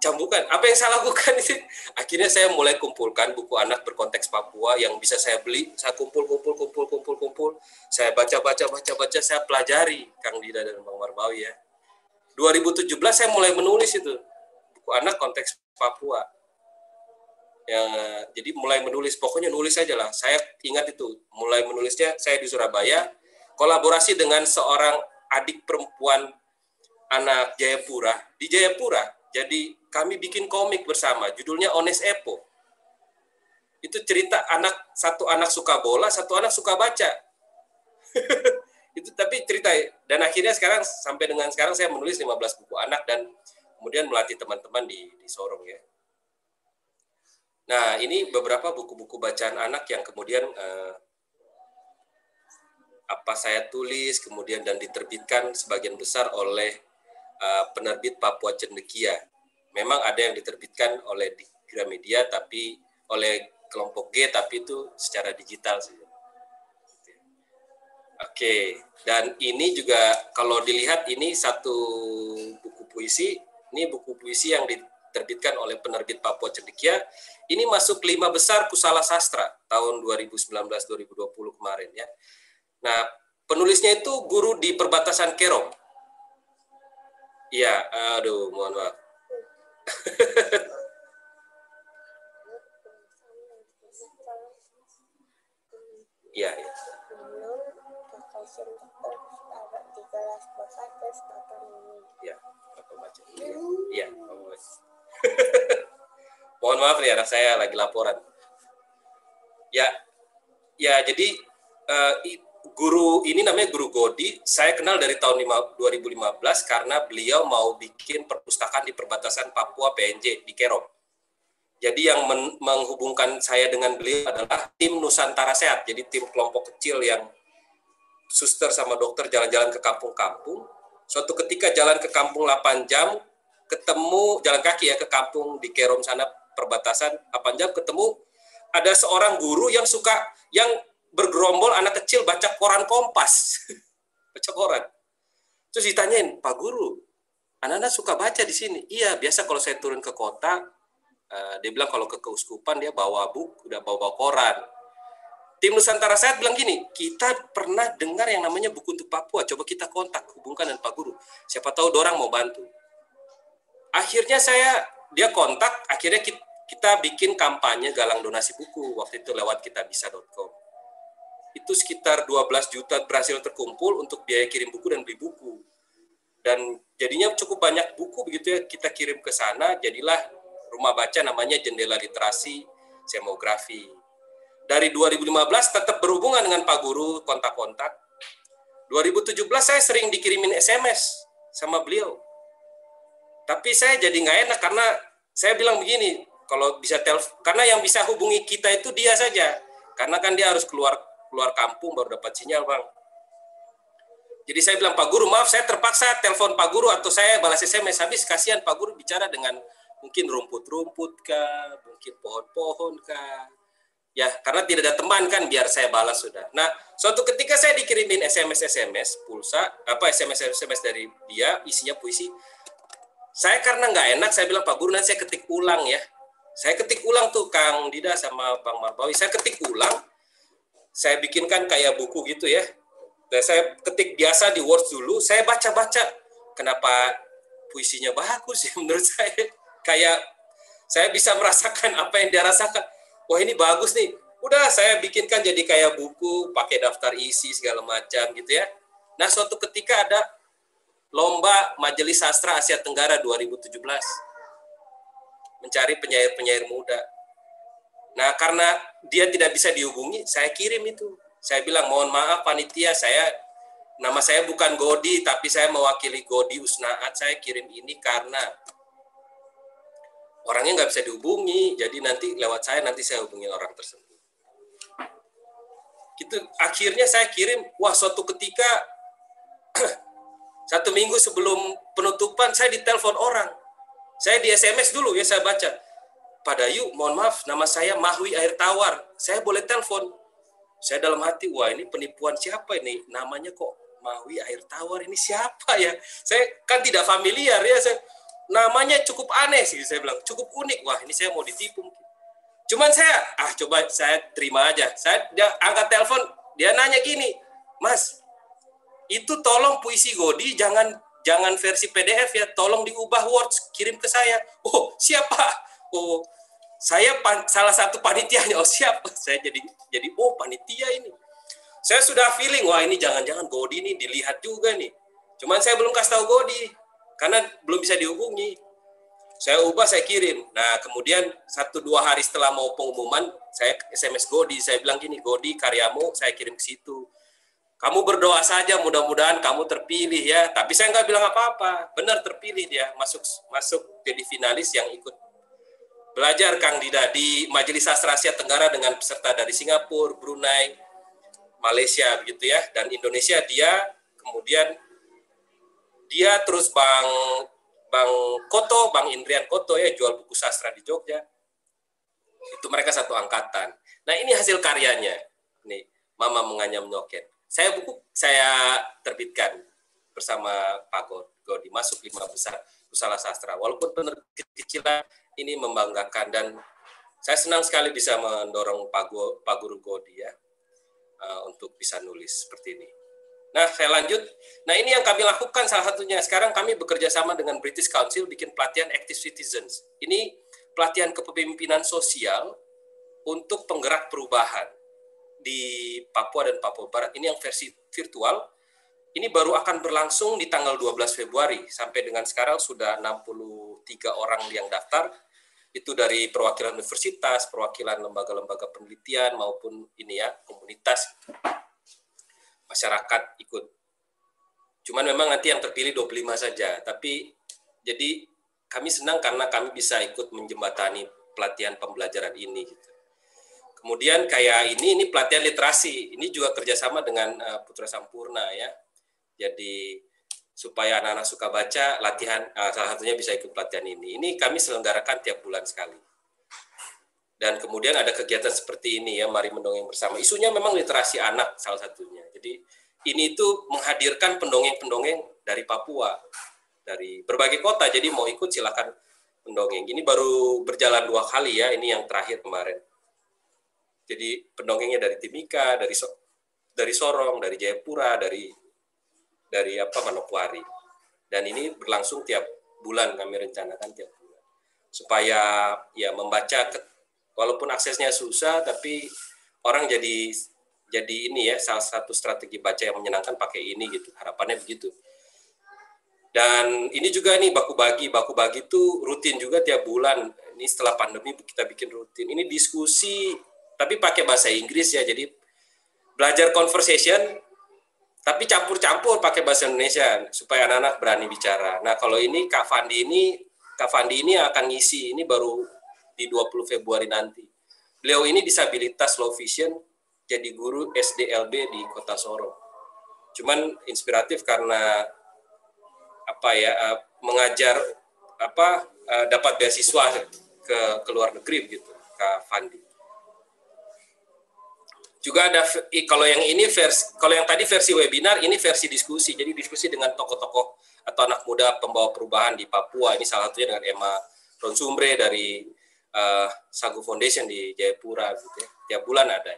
cambukan. Apa yang saya lakukan itu? *laughs* Akhirnya saya mulai kumpulkan buku anak berkonteks Papua yang bisa saya beli. Saya kumpul, kumpul, kumpul, kumpul, kumpul. Saya baca, baca, baca, baca. Saya pelajari Kang Dida dan Bang Marbawi ya. 2017 saya mulai menulis itu anak konteks Papua. Yang jadi mulai menulis. Pokoknya nulis aja lah. Saya ingat itu. Mulai menulisnya saya di Surabaya. Kolaborasi dengan seorang adik perempuan anak Jayapura. Di Jayapura, jadi kami bikin komik bersama, judulnya Ones Epo. Itu cerita anak satu anak suka bola, satu anak suka baca. *laughs* itu tapi cerita dan akhirnya sekarang sampai dengan sekarang saya menulis 15 buku anak dan kemudian melatih teman-teman di di Sorong ya. Nah, ini beberapa buku-buku bacaan anak yang kemudian eh, apa saya tulis kemudian dan diterbitkan sebagian besar oleh uh, penerbit Papua Cendekia memang ada yang diterbitkan oleh di Gramedia tapi oleh kelompok G tapi itu secara digital sih. Oke, dan ini juga kalau dilihat ini satu buku puisi, ini buku puisi yang diterbitkan oleh penerbit Papua Cendekia. Ini masuk lima besar Kusala Sastra tahun 2019-2020 kemarin ya. Nah, penulisnya itu guru di perbatasan Kerong. Iya, aduh, mohon maaf. *laughs* Iya, ya. Ya, apa baca? Iya, *laughs* Mohon maaf nih anak saya lagi laporan. Ya, ya jadi uh, guru ini namanya guru Godi. Saya kenal dari tahun 2015 karena beliau mau bikin perpustakaan di perbatasan Papua PNJ di Kerong. Jadi yang men menghubungkan saya dengan beliau adalah tim Nusantara Sehat. Jadi tim kelompok kecil yang suster sama dokter jalan-jalan ke kampung-kampung. Suatu ketika jalan ke kampung 8 jam, ketemu jalan kaki ya ke kampung di Kerom sana perbatasan 8 jam ketemu ada seorang guru yang suka yang bergerombol anak kecil baca koran Kompas. *laughs* baca koran. Terus ditanyain, Pak Guru, anak-anak suka baca di sini. Iya, biasa kalau saya turun ke kota, uh, dia bilang kalau ke keuskupan dia bawa buku, udah bawa-bawa koran. Tim Nusantara Sehat bilang gini, kita pernah dengar yang namanya buku untuk Papua, coba kita kontak, hubungkan dengan Pak Guru. Siapa tahu orang mau bantu. Akhirnya saya, dia kontak, akhirnya kita, kita bikin kampanye galang donasi buku, waktu itu lewat kitabisa.com itu sekitar 12 juta berhasil terkumpul untuk biaya kirim buku dan beli buku. Dan jadinya cukup banyak buku begitu ya kita kirim ke sana, jadilah rumah baca namanya Jendela Literasi Semografi. Dari 2015 tetap berhubungan dengan Pak Guru, kontak-kontak. 2017 saya sering dikirimin SMS sama beliau. Tapi saya jadi nggak enak karena saya bilang begini, kalau bisa telepon, karena yang bisa hubungi kita itu dia saja. Karena kan dia harus keluar keluar kampung baru dapat sinyal bang. Jadi saya bilang Pak Guru maaf saya terpaksa telepon Pak Guru atau saya balas SMS habis kasihan Pak Guru bicara dengan mungkin rumput-rumput mungkin pohon-pohon. Ya, karena tidak ada teman kan biar saya balas sudah. Nah, suatu ketika saya dikirimin SMS SMS pulsa, apa SMS SMS dari dia isinya puisi. Saya karena nggak enak saya bilang Pak Guru nanti saya ketik ulang ya. Saya ketik ulang tuh Kang Dida sama Bang Marbawi. Saya ketik ulang saya bikinkan kayak buku gitu ya. Dan saya ketik biasa di Word dulu, saya baca-baca. Kenapa puisinya bagus ya *laughs* menurut saya. Kayak saya bisa merasakan apa yang dia rasakan. Wah ini bagus nih. Udah saya bikinkan jadi kayak buku, pakai daftar isi segala macam gitu ya. Nah suatu ketika ada lomba Majelis Sastra Asia Tenggara 2017 mencari penyair-penyair muda Nah, karena dia tidak bisa dihubungi, saya kirim itu. Saya bilang, mohon maaf panitia, saya nama saya bukan Godi, tapi saya mewakili Godi Usnaat. Saya kirim ini karena orangnya nggak bisa dihubungi, jadi nanti lewat saya nanti saya hubungi orang tersebut. Gitu. Akhirnya saya kirim, wah suatu ketika *clears throat* satu minggu sebelum penutupan saya ditelepon orang. Saya di SMS dulu ya saya baca. Pak Dayu, mohon maaf, nama saya Mahwi Air Tawar. Saya boleh telepon. Saya dalam hati, wah ini penipuan siapa ini? Namanya kok Mahwi Air Tawar ini siapa ya? Saya kan tidak familiar ya. Saya namanya cukup aneh sih. Saya bilang cukup unik. Wah ini saya mau ditipu. Cuman saya ah coba saya terima aja. Saya dia angkat telepon, dia nanya gini, Mas, itu tolong puisi Godi jangan jangan versi PDF ya, tolong diubah Word kirim ke saya. Oh, siapa? Oh, saya pan, salah satu panitianya. Oh, siapa? Saya jadi jadi oh panitia ini. Saya sudah feeling wah ini jangan-jangan Godi ini dilihat juga nih. Cuman saya belum kasih tahu Godi karena belum bisa dihubungi. Saya ubah, saya kirim. Nah, kemudian satu dua hari setelah mau pengumuman, saya SMS Godi. Saya bilang gini, Godi karyamu saya kirim ke situ kamu berdoa saja mudah-mudahan kamu terpilih ya. Tapi saya nggak bilang apa-apa. Benar terpilih dia masuk masuk jadi finalis yang ikut belajar Kang Dida di Majelis Sastra Asia Tenggara dengan peserta dari Singapura, Brunei, Malaysia begitu ya dan Indonesia dia kemudian dia terus Bang Bang Koto, Bang Indrian Koto ya jual buku sastra di Jogja. Itu mereka satu angkatan. Nah, ini hasil karyanya. Nih, Mama menganyam nyoket saya buku saya terbitkan bersama Pak Godi masuk lima besar usaha sastra. Walaupun penerbit kecilan ini membanggakan dan saya senang sekali bisa mendorong Pak, Guru Godi ya uh, untuk bisa nulis seperti ini. Nah, saya lanjut. Nah, ini yang kami lakukan salah satunya. Sekarang kami bekerja sama dengan British Council bikin pelatihan Active Citizens. Ini pelatihan kepemimpinan sosial untuk penggerak perubahan di Papua dan Papua Barat ini yang versi virtual ini baru akan berlangsung di tanggal 12 Februari sampai dengan sekarang sudah 63 orang yang daftar itu dari perwakilan universitas, perwakilan lembaga-lembaga penelitian maupun ini ya komunitas masyarakat ikut. Cuman memang nanti yang terpilih 25 saja, tapi jadi kami senang karena kami bisa ikut menjembatani pelatihan pembelajaran ini gitu. Kemudian kayak ini ini pelatihan literasi, ini juga kerjasama dengan uh, Putra Sampurna ya. Jadi supaya anak-anak suka baca, latihan uh, salah satunya bisa ikut pelatihan ini. Ini kami selenggarakan tiap bulan sekali. Dan kemudian ada kegiatan seperti ini ya, mari mendongeng bersama. Isunya memang literasi anak salah satunya. Jadi ini itu menghadirkan pendongeng-pendongeng dari Papua, dari berbagai kota. Jadi mau ikut silakan pendongeng. Ini baru berjalan dua kali ya, ini yang terakhir kemarin. Jadi pendongengnya dari Timika, dari so, dari Sorong, dari Jayapura, dari dari apa Manokwari. Dan ini berlangsung tiap bulan kami rencanakan tiap bulan. Supaya ya membaca walaupun aksesnya susah tapi orang jadi jadi ini ya salah satu strategi baca yang menyenangkan pakai ini gitu. Harapannya begitu. Dan ini juga nih baku bagi, baku bagi itu rutin juga tiap bulan. Ini setelah pandemi kita bikin rutin. Ini diskusi tapi pakai bahasa Inggris ya. Jadi belajar conversation tapi campur-campur pakai bahasa Indonesia supaya anak-anak berani bicara. Nah, kalau ini Kak Fandi ini Kak Fandi ini akan ngisi ini baru di 20 Februari nanti. Beliau ini disabilitas low vision jadi guru SDLB di Kota Sorong. Cuman inspiratif karena apa ya eh, mengajar apa eh, dapat beasiswa ke ke luar negeri begitu Kak Fandi. Juga ada kalau yang ini versi kalau yang tadi versi webinar ini versi diskusi. Jadi diskusi dengan tokoh-tokoh atau anak muda pembawa perubahan di Papua. Ini salah satunya dengan Emma Ronsumbre dari uh, Sagu Foundation di Jayapura gitu ya. Tiap bulan ada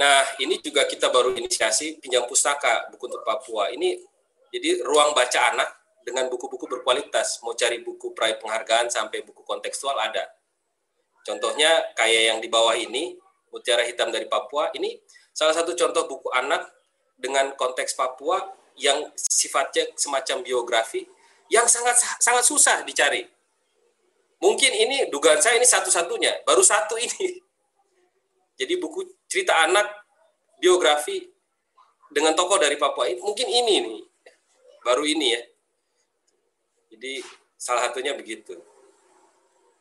nah ini juga kita baru inisiasi pinjam pustaka buku untuk Papua ini jadi ruang baca anak dengan buku-buku berkualitas mau cari buku peraih penghargaan sampai buku kontekstual ada Contohnya kayak yang di bawah ini, Mutiara Hitam dari Papua, ini salah satu contoh buku anak dengan konteks Papua yang sifatnya semacam biografi yang sangat sangat susah dicari. Mungkin ini dugaan saya ini satu-satunya, baru satu ini. *laughs* Jadi buku cerita anak biografi dengan tokoh dari Papua mungkin ini nih, baru ini ya. Jadi salah satunya begitu.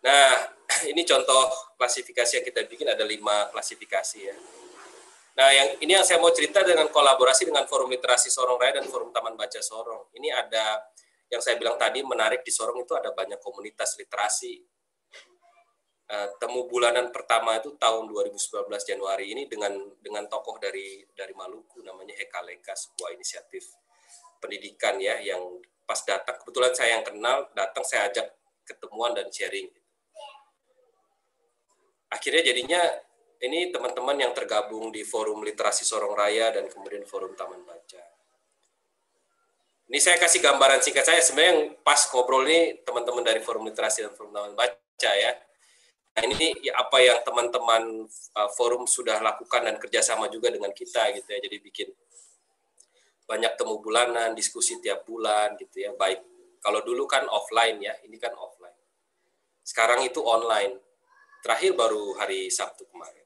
Nah, *clears throat* ini contoh klasifikasi yang kita bikin ada lima klasifikasi ya. Nah, yang ini yang saya mau cerita dengan kolaborasi dengan Forum Literasi Sorong Raya dan Forum Taman Baca Sorong. Ini ada yang saya bilang tadi menarik di Sorong itu ada banyak komunitas literasi. Uh, temu bulanan pertama itu tahun 2019 Januari ini dengan dengan tokoh dari dari Maluku namanya Hekaleka sebuah inisiatif pendidikan ya yang pas datang kebetulan saya yang kenal datang saya ajak ketemuan dan sharing. Akhirnya jadinya ini teman-teman yang tergabung di forum literasi Sorong Raya dan kemudian forum Taman Baca. Ini saya kasih gambaran singkat saya sebenarnya yang pas ngobrol ini teman-teman dari forum literasi dan forum Taman Baca ya. Nah, ini apa yang teman-teman uh, forum sudah lakukan dan kerjasama juga dengan kita gitu ya. Jadi bikin banyak temu bulanan, diskusi tiap bulan gitu ya. Baik kalau dulu kan offline ya, ini kan offline. Sekarang itu online. Terakhir baru hari Sabtu kemarin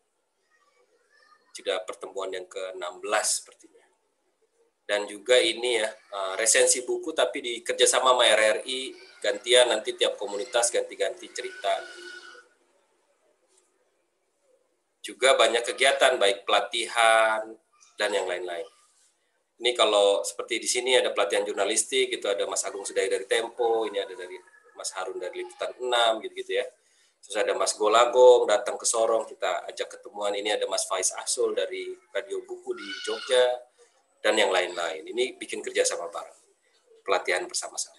sudah pertemuan yang ke-16 sepertinya. Dan juga ini ya, eh, resensi buku tapi di kerjasama sama RRI, gantian nanti tiap komunitas ganti-ganti cerita. Juga banyak kegiatan, baik pelatihan, dan yang lain-lain. Ini kalau seperti di sini ada pelatihan jurnalistik, itu ada Mas Agung Sudai dari Tempo, ini ada dari Mas Harun dari Liputan 6, gitu-gitu ya Terus ada Mas Golagong datang ke Sorong, kita ajak ketemuan. Ini ada Mas Faiz Asul dari Radio Buku di Jogja, dan yang lain-lain. Ini bikin kerja sama bareng, pelatihan bersama-sama.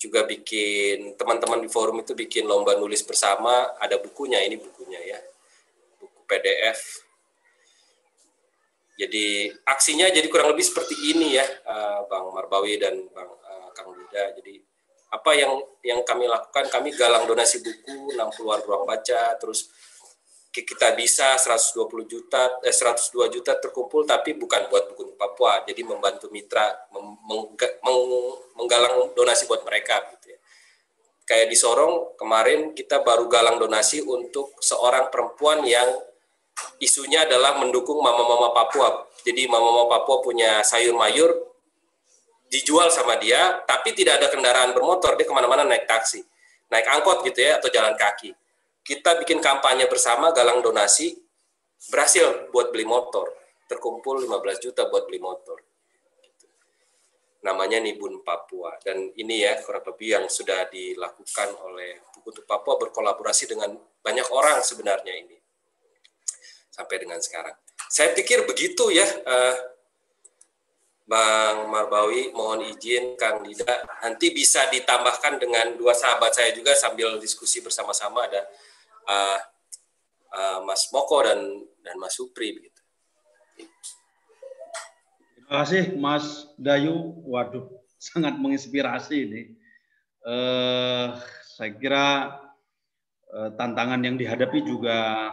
Juga bikin, teman-teman di forum itu bikin lomba nulis bersama, ada bukunya, ini bukunya ya. PDF. Jadi aksinya jadi kurang lebih seperti ini ya, eh, Bang Marbawi dan Bang eh, Kang Duda. Jadi apa yang yang kami lakukan kami galang donasi buku 60 ruang baca terus kita bisa 120 juta eh 102 juta terkumpul tapi bukan buat buku Papua jadi membantu mitra meng, meng, menggalang donasi buat mereka gitu ya. Kayak di Sorong kemarin kita baru galang donasi untuk seorang perempuan yang isunya adalah mendukung mama-mama Papua. Jadi mama-mama Papua punya sayur mayur dijual sama dia, tapi tidak ada kendaraan bermotor, dia ke mana-mana naik taksi, naik angkot gitu ya, atau jalan kaki. Kita bikin kampanye bersama, galang donasi, berhasil buat beli motor. Terkumpul 15 juta buat beli motor. Gitu. Namanya Nibun Papua. Dan ini ya, kurang lebih yang sudah dilakukan oleh Buku Papua berkolaborasi dengan banyak orang sebenarnya ini. Sampai dengan sekarang. Saya pikir begitu ya, uh, Bang Marbawi, mohon izin Kang Dida, nanti bisa ditambahkan dengan dua sahabat saya juga sambil diskusi bersama-sama ada uh, uh, Mas Moko dan dan Mas Supri begitu. Terima kasih Mas Dayu. Waduh, *laughs* sangat menginspirasi ini. Uh, saya kira tantangan yang dihadapi juga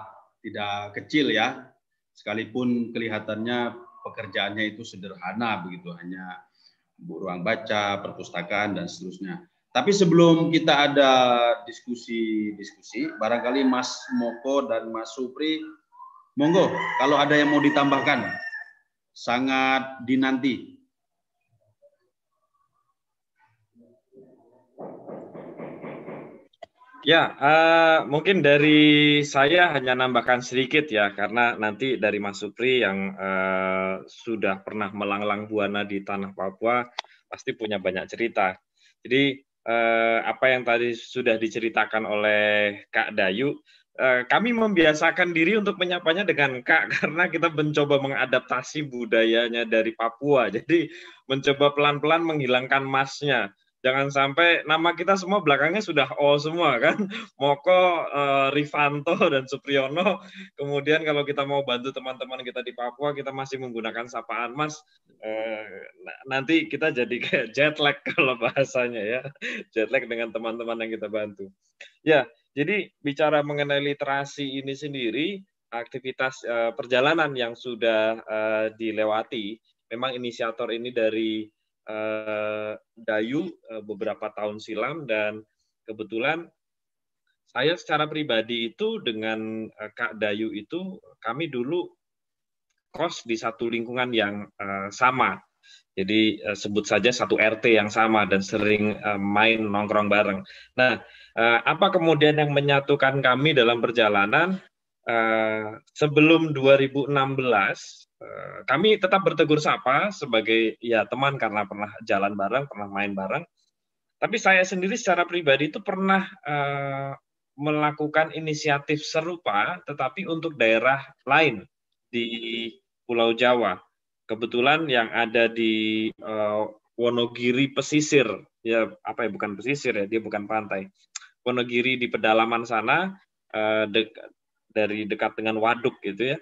tidak kecil ya. Sekalipun kelihatannya pekerjaannya itu sederhana begitu hanya ruang baca, perpustakaan dan seterusnya. Tapi sebelum kita ada diskusi-diskusi, barangkali Mas Moko dan Mas Supri, monggo kalau ada yang mau ditambahkan, sangat dinanti Ya, uh, mungkin dari saya hanya nambahkan sedikit ya, karena nanti dari Mas Supri yang uh, sudah pernah melanglang buana di tanah Papua pasti punya banyak cerita. Jadi uh, apa yang tadi sudah diceritakan oleh Kak Dayu, uh, kami membiasakan diri untuk menyapanya dengan Kak *laughs* karena kita mencoba mengadaptasi budayanya dari Papua. Jadi mencoba pelan-pelan menghilangkan masnya jangan sampai nama kita semua belakangnya sudah O semua kan? *laughs* Moko uh, Rivanto dan Supriyono. Kemudian kalau kita mau bantu teman-teman kita di Papua kita masih menggunakan sapaan Mas. Uh, nanti kita jadi *laughs* kayak jet lag kalau bahasanya ya. *laughs* Jet lag dengan teman-teman yang kita bantu. Ya jadi bicara mengenai literasi ini sendiri aktivitas uh, perjalanan yang sudah uh, dilewati memang inisiator ini dari uh, Dayu uh, beberapa tahun silam dan kebetulan saya secara pribadi itu dengan uh, Kak Dayu itu kami dulu kos di satu lingkungan yang sama. Jadi sebut saja satu RT yang sama dan sering main nongkrong bareng. Nah, apa kemudian yang menyatukan kami dalam perjalanan? sebelum 2016 uh, kami tetap bertegur sapa sebagai ya teman karena pernah jalan bareng, pernah main bareng. Tapi saya sendiri secara pribadi itu pernah uh, melakukan inisiatif serupa, tetapi untuk daerah lain di Pulau Jawa. Kebetulan yang ada di uh, Wonogiri pesisir, ya apa ya bukan pesisir ya, dia bukan pantai. Wonogiri di pedalaman sana uh, de dari dekat dengan waduk gitu ya.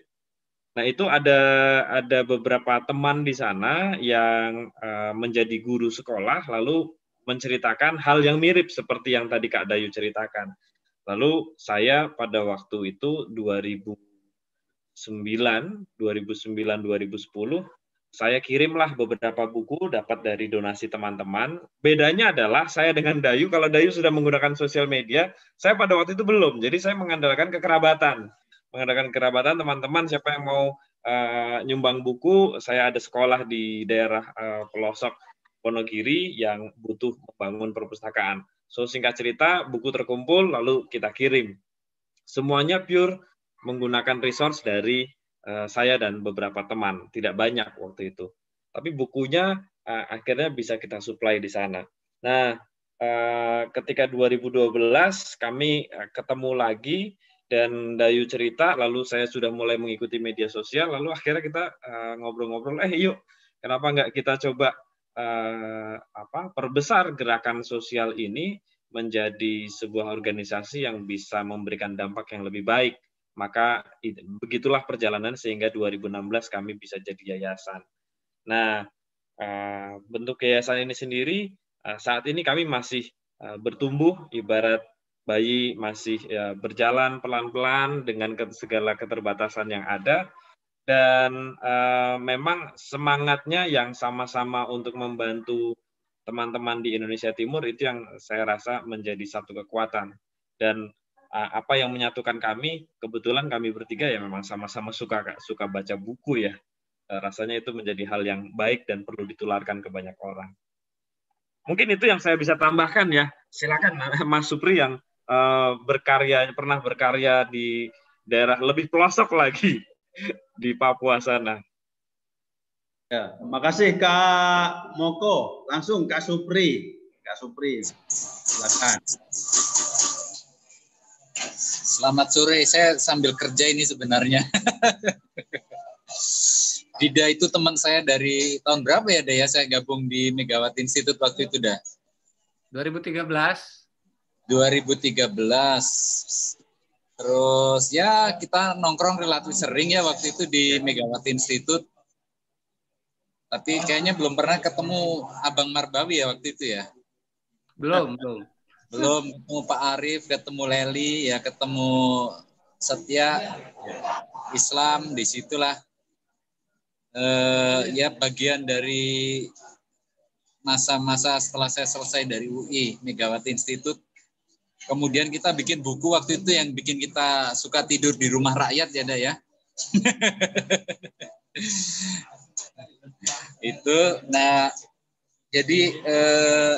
Nah itu ada ada beberapa teman di sana yang uh, menjadi guru sekolah lalu menceritakan hal yang mirip seperti yang tadi Kak Dayu ceritakan. Lalu saya pada waktu itu 2000 2009, 2010, saya kirimlah beberapa buku dapat dari donasi teman-teman. Bedanya adalah saya dengan Dayu, kalau Dayu sudah menggunakan sosial media, saya pada waktu itu belum. Jadi saya mengandalkan kekerabatan. Mengandalkan kerabatan teman-teman siapa yang mau uh, nyumbang buku, saya ada sekolah di daerah uh, pelosok Ponogiri yang butuh membangun perpustakaan. So singkat cerita, buku terkumpul lalu kita kirim. Semuanya pure menggunakan resource dari uh, saya dan beberapa teman, tidak banyak waktu itu. Tapi bukunya uh, akhirnya bisa kita supply di sana. Nah, ketika 2012 kami ketemu lagi dan Dayu cerita, lalu saya sudah mulai mengikuti media sosial, lalu akhirnya kita ngobrol-ngobrol, uh, eh yuk, kenapa nggak kita coba uh, apa perbesar gerakan sosial ini menjadi sebuah organisasi yang bisa memberikan dampak yang lebih baik maka begitulah perjalanan sehingga 2016 kami bisa jadi yayasan. Nah, eh, bentuk yayasan ini sendiri eh, saat ini kami masih eh, bertumbuh ibarat bayi masih berjalan pelan-pelan dengan segala keterbatasan yang ada. Dan memang semangatnya yang sama-sama untuk membantu teman-teman di Indonesia Timur itu yang saya rasa menjadi satu kekuatan. Dan apa yang menyatukan kami kebetulan kami bertiga ya memang sama-sama suka suka baca buku ya. Eh, rasanya itu menjadi hal yang baik dan perlu ditularkan ke banyak orang. Mungkin itu yang saya bisa tambahkan ya. Silakan Mas Supri yang uh, berkarya pernah berkarya di daerah lebih pelosok lagi *laughs* di Papua sana ya makasih Kak Moko langsung Kak Supri Kak Supri silakan Selamat sore, saya sambil kerja ini sebenarnya. *laughs* Dida itu teman saya dari tahun berapa ya, Daya? Saya gabung di Megawati Institute waktu itu, dah. 2013. 2013. Terus ya kita nongkrong relatif sering ya waktu itu di Megawati Institute. Tapi kayaknya belum pernah ketemu Abang Marbawi ya waktu itu ya. Belum, belum belum ketemu Pak Arif ketemu Leli ya ketemu Setia Islam di situlah eh, ya bagian dari masa-masa setelah saya selesai dari UI Megawati Institute kemudian kita bikin buku waktu itu yang bikin kita suka tidur di rumah rakyat ya dah ya *laughs* itu nah jadi eh,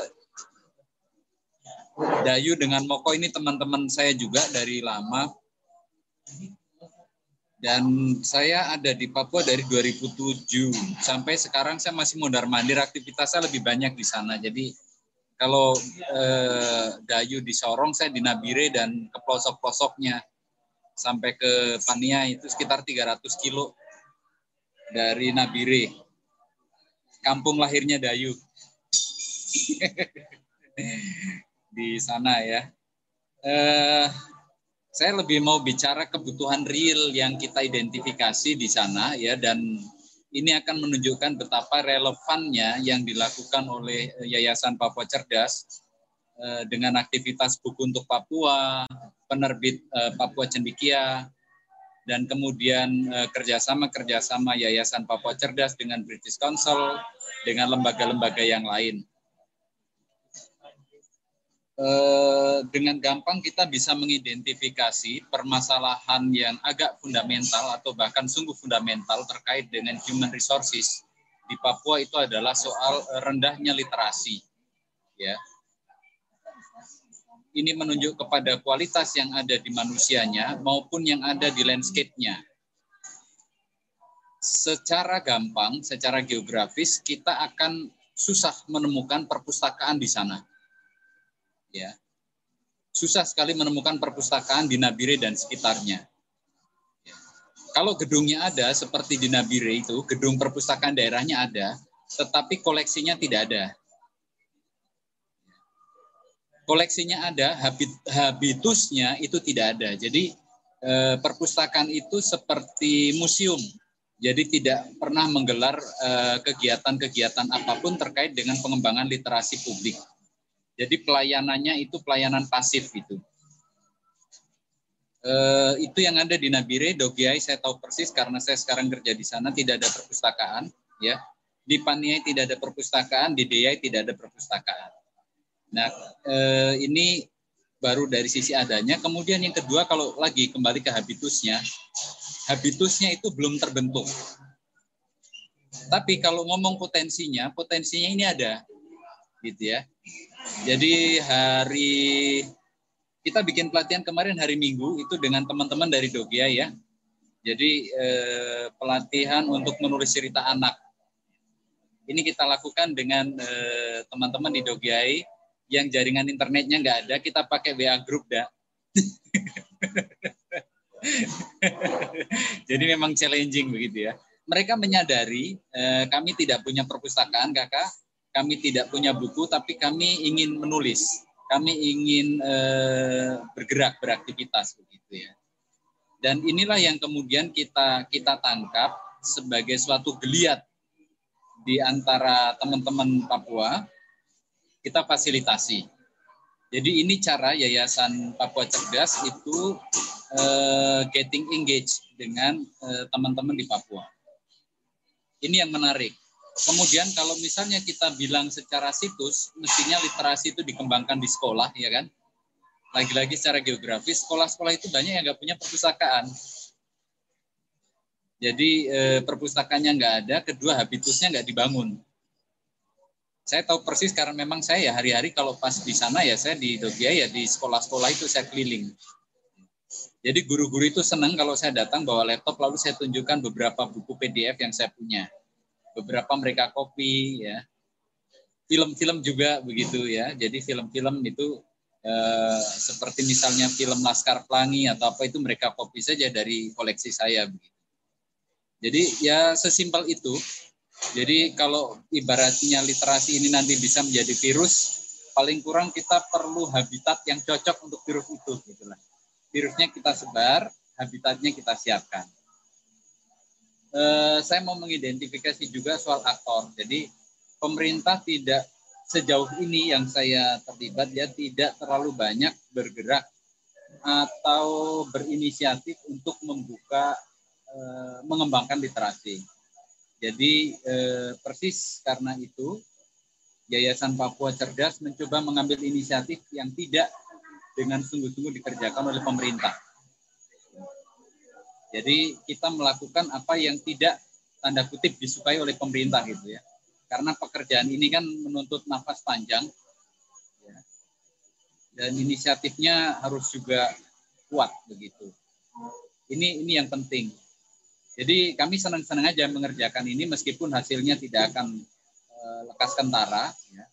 Dayu dengan Moko ini teman-teman saya juga dari lama. Dan saya ada di Papua dari 2007 sampai sekarang saya masih mondar mandir aktivitasnya lebih banyak di sana. Jadi kalau eh, Dayu di Sorong saya di Nabire dan ke pelosok-pelosoknya sampai ke Pania itu sekitar 300 kilo dari Nabire. Kampung lahirnya Dayu. *laughs* di sana ya. Eh, saya lebih mau bicara kebutuhan real yang kita identifikasi di sana ya dan ini akan menunjukkan betapa relevannya yang dilakukan oleh Yayasan Papua Cerdas eh, dengan aktivitas buku untuk Papua, penerbit eh, Papua Cendikia, dan kemudian eh, kerjasama-kerjasama Yayasan Papua Cerdas dengan British Council, dengan lembaga-lembaga yang lain. Eh, dengan gampang kita bisa mengidentifikasi permasalahan yang agak fundamental atau bahkan sungguh fundamental terkait dengan human resources di Papua itu adalah soal rendahnya literasi ya ini menunjuk kepada kualitas yang ada di manusianya maupun yang ada di landscape-nya. Secara gampang, secara geografis kita akan susah menemukan perpustakaan di sana. Ya. Susah sekali menemukan perpustakaan di Nabire dan sekitarnya. Ya. Kalau gedungnya ada seperti di Nabire itu, gedung perpustakaan daerahnya ada, tetapi koleksinya tidak ada koleksinya ada, habit, habitusnya itu tidak ada. Jadi eh, perpustakaan itu seperti museum. Jadi tidak pernah menggelar eh, kegiatan-kegiatan apa pun terkait dengan pengembangan literasi publik. Jadi pelayanannya itu pelayanan pasif itu. Eh, itu yang ada di Nabire, Dogiai saya tahu persis karena saya sekarang kerja di sana tidak ada perpustakaan, ya. Di Paniai tidak ada perpustakaan, di Deyai tidak ada perpustakaan Nah, eh, ini baru dari sisi adanya. Kemudian yang kedua, kalau lagi kembali ke habitusnya, habitusnya itu belum terbentuk. Tapi kalau ngomong potensinya, potensinya ini ada, gitu ya. Jadi hari kita bikin pelatihan kemarin hari Minggu itu dengan teman-teman dari Dogia ya. Jadi eh, pelatihan untuk menulis cerita anak. Ini kita lakukan dengan eh, teman-teman di Dogiai yang jaringan internetnya nggak ada, kita pakai WA group dah. *laughs* Jadi memang challenging begitu ya. Mereka menyadari eh, kami tidak punya perpustakaan, kakak. Kami tidak punya buku, tapi kami ingin menulis. Kami ingin eh, bergerak, beraktivitas begitu ya. Dan inilah yang kemudian kita kita tangkap sebagai suatu geliat di antara teman-teman Papua kita fasilitasi. Jadi ini cara Yayasan Papua Cerdas itu uh, getting engaged dengan eh, teman-teman uh, di Papua. Ini yang menarik. Kemudian kalau misalnya kita bilang secara situs, mestinya literasi itu dikembangkan di sekolah, ya kan? Lagi-lagi secara geografis, sekolah-sekolah itu banyak yang nggak punya perpustakaan. Jadi eh, perpustakaannya nggak ada, kedua habitusnya nggak dibangun saya tahu persis karena memang saya ya hari-hari kalau pas di sana ya saya di Dogia ya di sekolah-sekolah itu saya keliling. Jadi guru-guru itu senang kalau saya datang bawa laptop lalu saya tunjukkan beberapa buku PDF yang saya punya. Beberapa mereka copy ya. Film-film juga begitu ya. Jadi film-film itu eh, seperti misalnya film Laskar Pelangi atau apa itu mereka copy saja dari koleksi saya begitu. Jadi ya sesimpel itu jadi kalau ibaratnya literasi ini nanti bisa menjadi virus, paling kurang kita perlu habitat yang cocok untuk virus itu. Gitu lah. Virusnya kita sebar, habitatnya kita siapkan. Eh, saya mau mengidentifikasi juga soal aktor. Jadi pemerintah tidak sejauh ini yang saya terlibat ya tidak terlalu banyak bergerak atau berinisiatif untuk membuka eh, mengembangkan literasi jadi eh, persis karena itu Yayasan Papua Cerdas mencoba mengambil inisiatif yang tidak dengan sungguh-sungguh dikerjakan oleh pemerintah. Jadi kita melakukan apa yang tidak tanda kutip disukai oleh pemerintah gitu ya. Karena pekerjaan ini kan menuntut nafas panjang ya. dan inisiatifnya harus juga kuat begitu. Ini ini yang penting. Jadi kami senang-senang aja mengerjakan ini meskipun hasilnya tidak akan uh, lekas kentara, ya.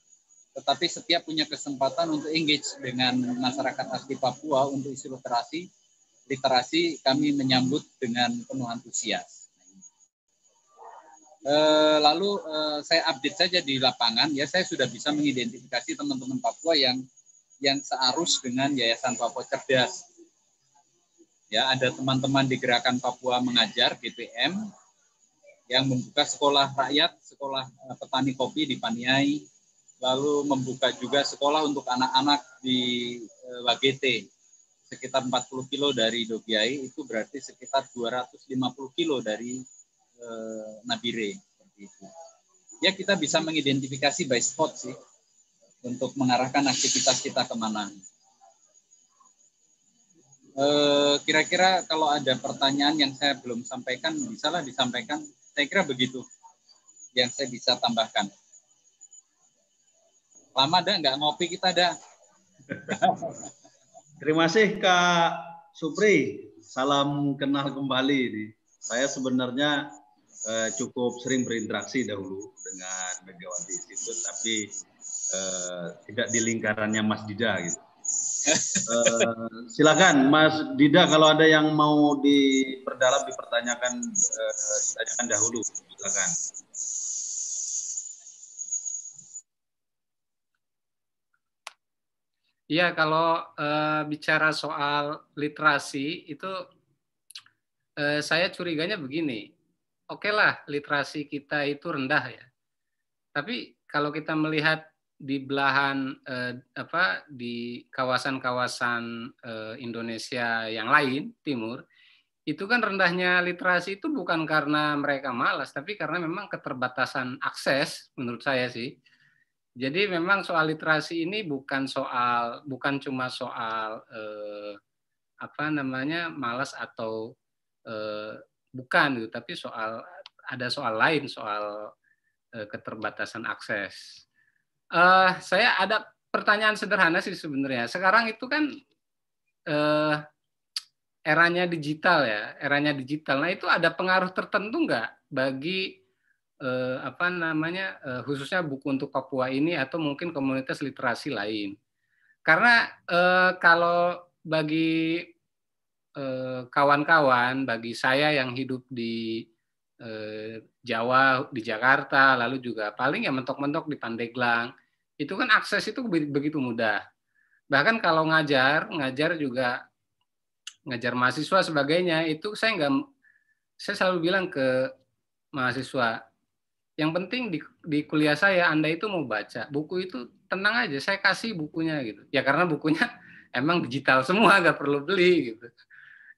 tetapi setiap punya kesempatan untuk engage dengan masyarakat asli Papua untuk isu literasi, literasi kami menyambut dengan penuh antusias. Uh, lalu uh, saya update saja di lapangan, ya. Saya sudah bisa mengidentifikasi teman-teman Papua yang yang searus dengan Yayasan Papua Cerdas. Ya, ada teman-teman di Gerakan Papua Mengajar (GPM) yang membuka sekolah rakyat, sekolah eh, petani kopi di Paniai, lalu membuka juga sekolah untuk anak-anak di eh, Wagete sekitar 40 kilo dari Dogiai itu berarti sekitar 250 kilo dari eh, Nabire seperti itu. Ya kita bisa mengidentifikasi by spot sih untuk mengarahkan aktivitas kita ke mana. Eh, kira-kira kalau ada pertanyaan yang saya belum sampaikan, bisalah disampaikan. Saya kira begitu yang saya bisa tambahkan. Lama ada nggak ngopi kita ada? *laughs* Terima kasih Kak Supri. Salam kenal kembali ini. Saya sebenarnya eh, cukup sering berinteraksi dahulu dengan Megawati Institute, tapi eh, tidak di lingkarannya Mas Dida gitu. Eh, silakan Mas Dida kalau ada yang mau diperdalam dipertanyakan tanyakan dahulu silakan. Iya, kalau uh, bicara soal literasi itu uh, saya curiganya begini. Oke okay lah, literasi kita itu rendah ya. Tapi kalau kita melihat di belahan uh, apa di kawasan-kawasan Indonesia yang lain timur itu kan rendahnya literasi itu bukan karena mereka malas tapi karena memang keterbatasan akses menurut saya sih jadi memang soal literasi ini bukan soal bukan cuma soal eh, apa namanya malas atau eh, bukan gitu, tapi soal ada soal lain soal eh, keterbatasan akses. Eh, saya ada pertanyaan sederhana sih sebenarnya. Sekarang itu kan eh, eranya digital ya, eranya digital. Nah itu ada pengaruh tertentu nggak bagi eh, apa namanya eh, khususnya buku untuk Papua ini atau mungkin komunitas literasi lain. Karena eh, kalau bagi eh, kawan-kawan, bagi saya yang hidup di eh, Jawa, di Jakarta, lalu juga paling ya mentok-mentok di Pandeglang, itu kan akses itu begitu mudah. Bahkan kalau ngajar, ngajar juga ngajar mahasiswa sebagainya itu saya nggak saya selalu bilang ke mahasiswa yang penting di, di kuliah saya Anda itu mau baca buku itu tenang aja saya kasih bukunya gitu. Ya karena bukunya *laughs* emang digital semua *laughs* nggak perlu beli gitu.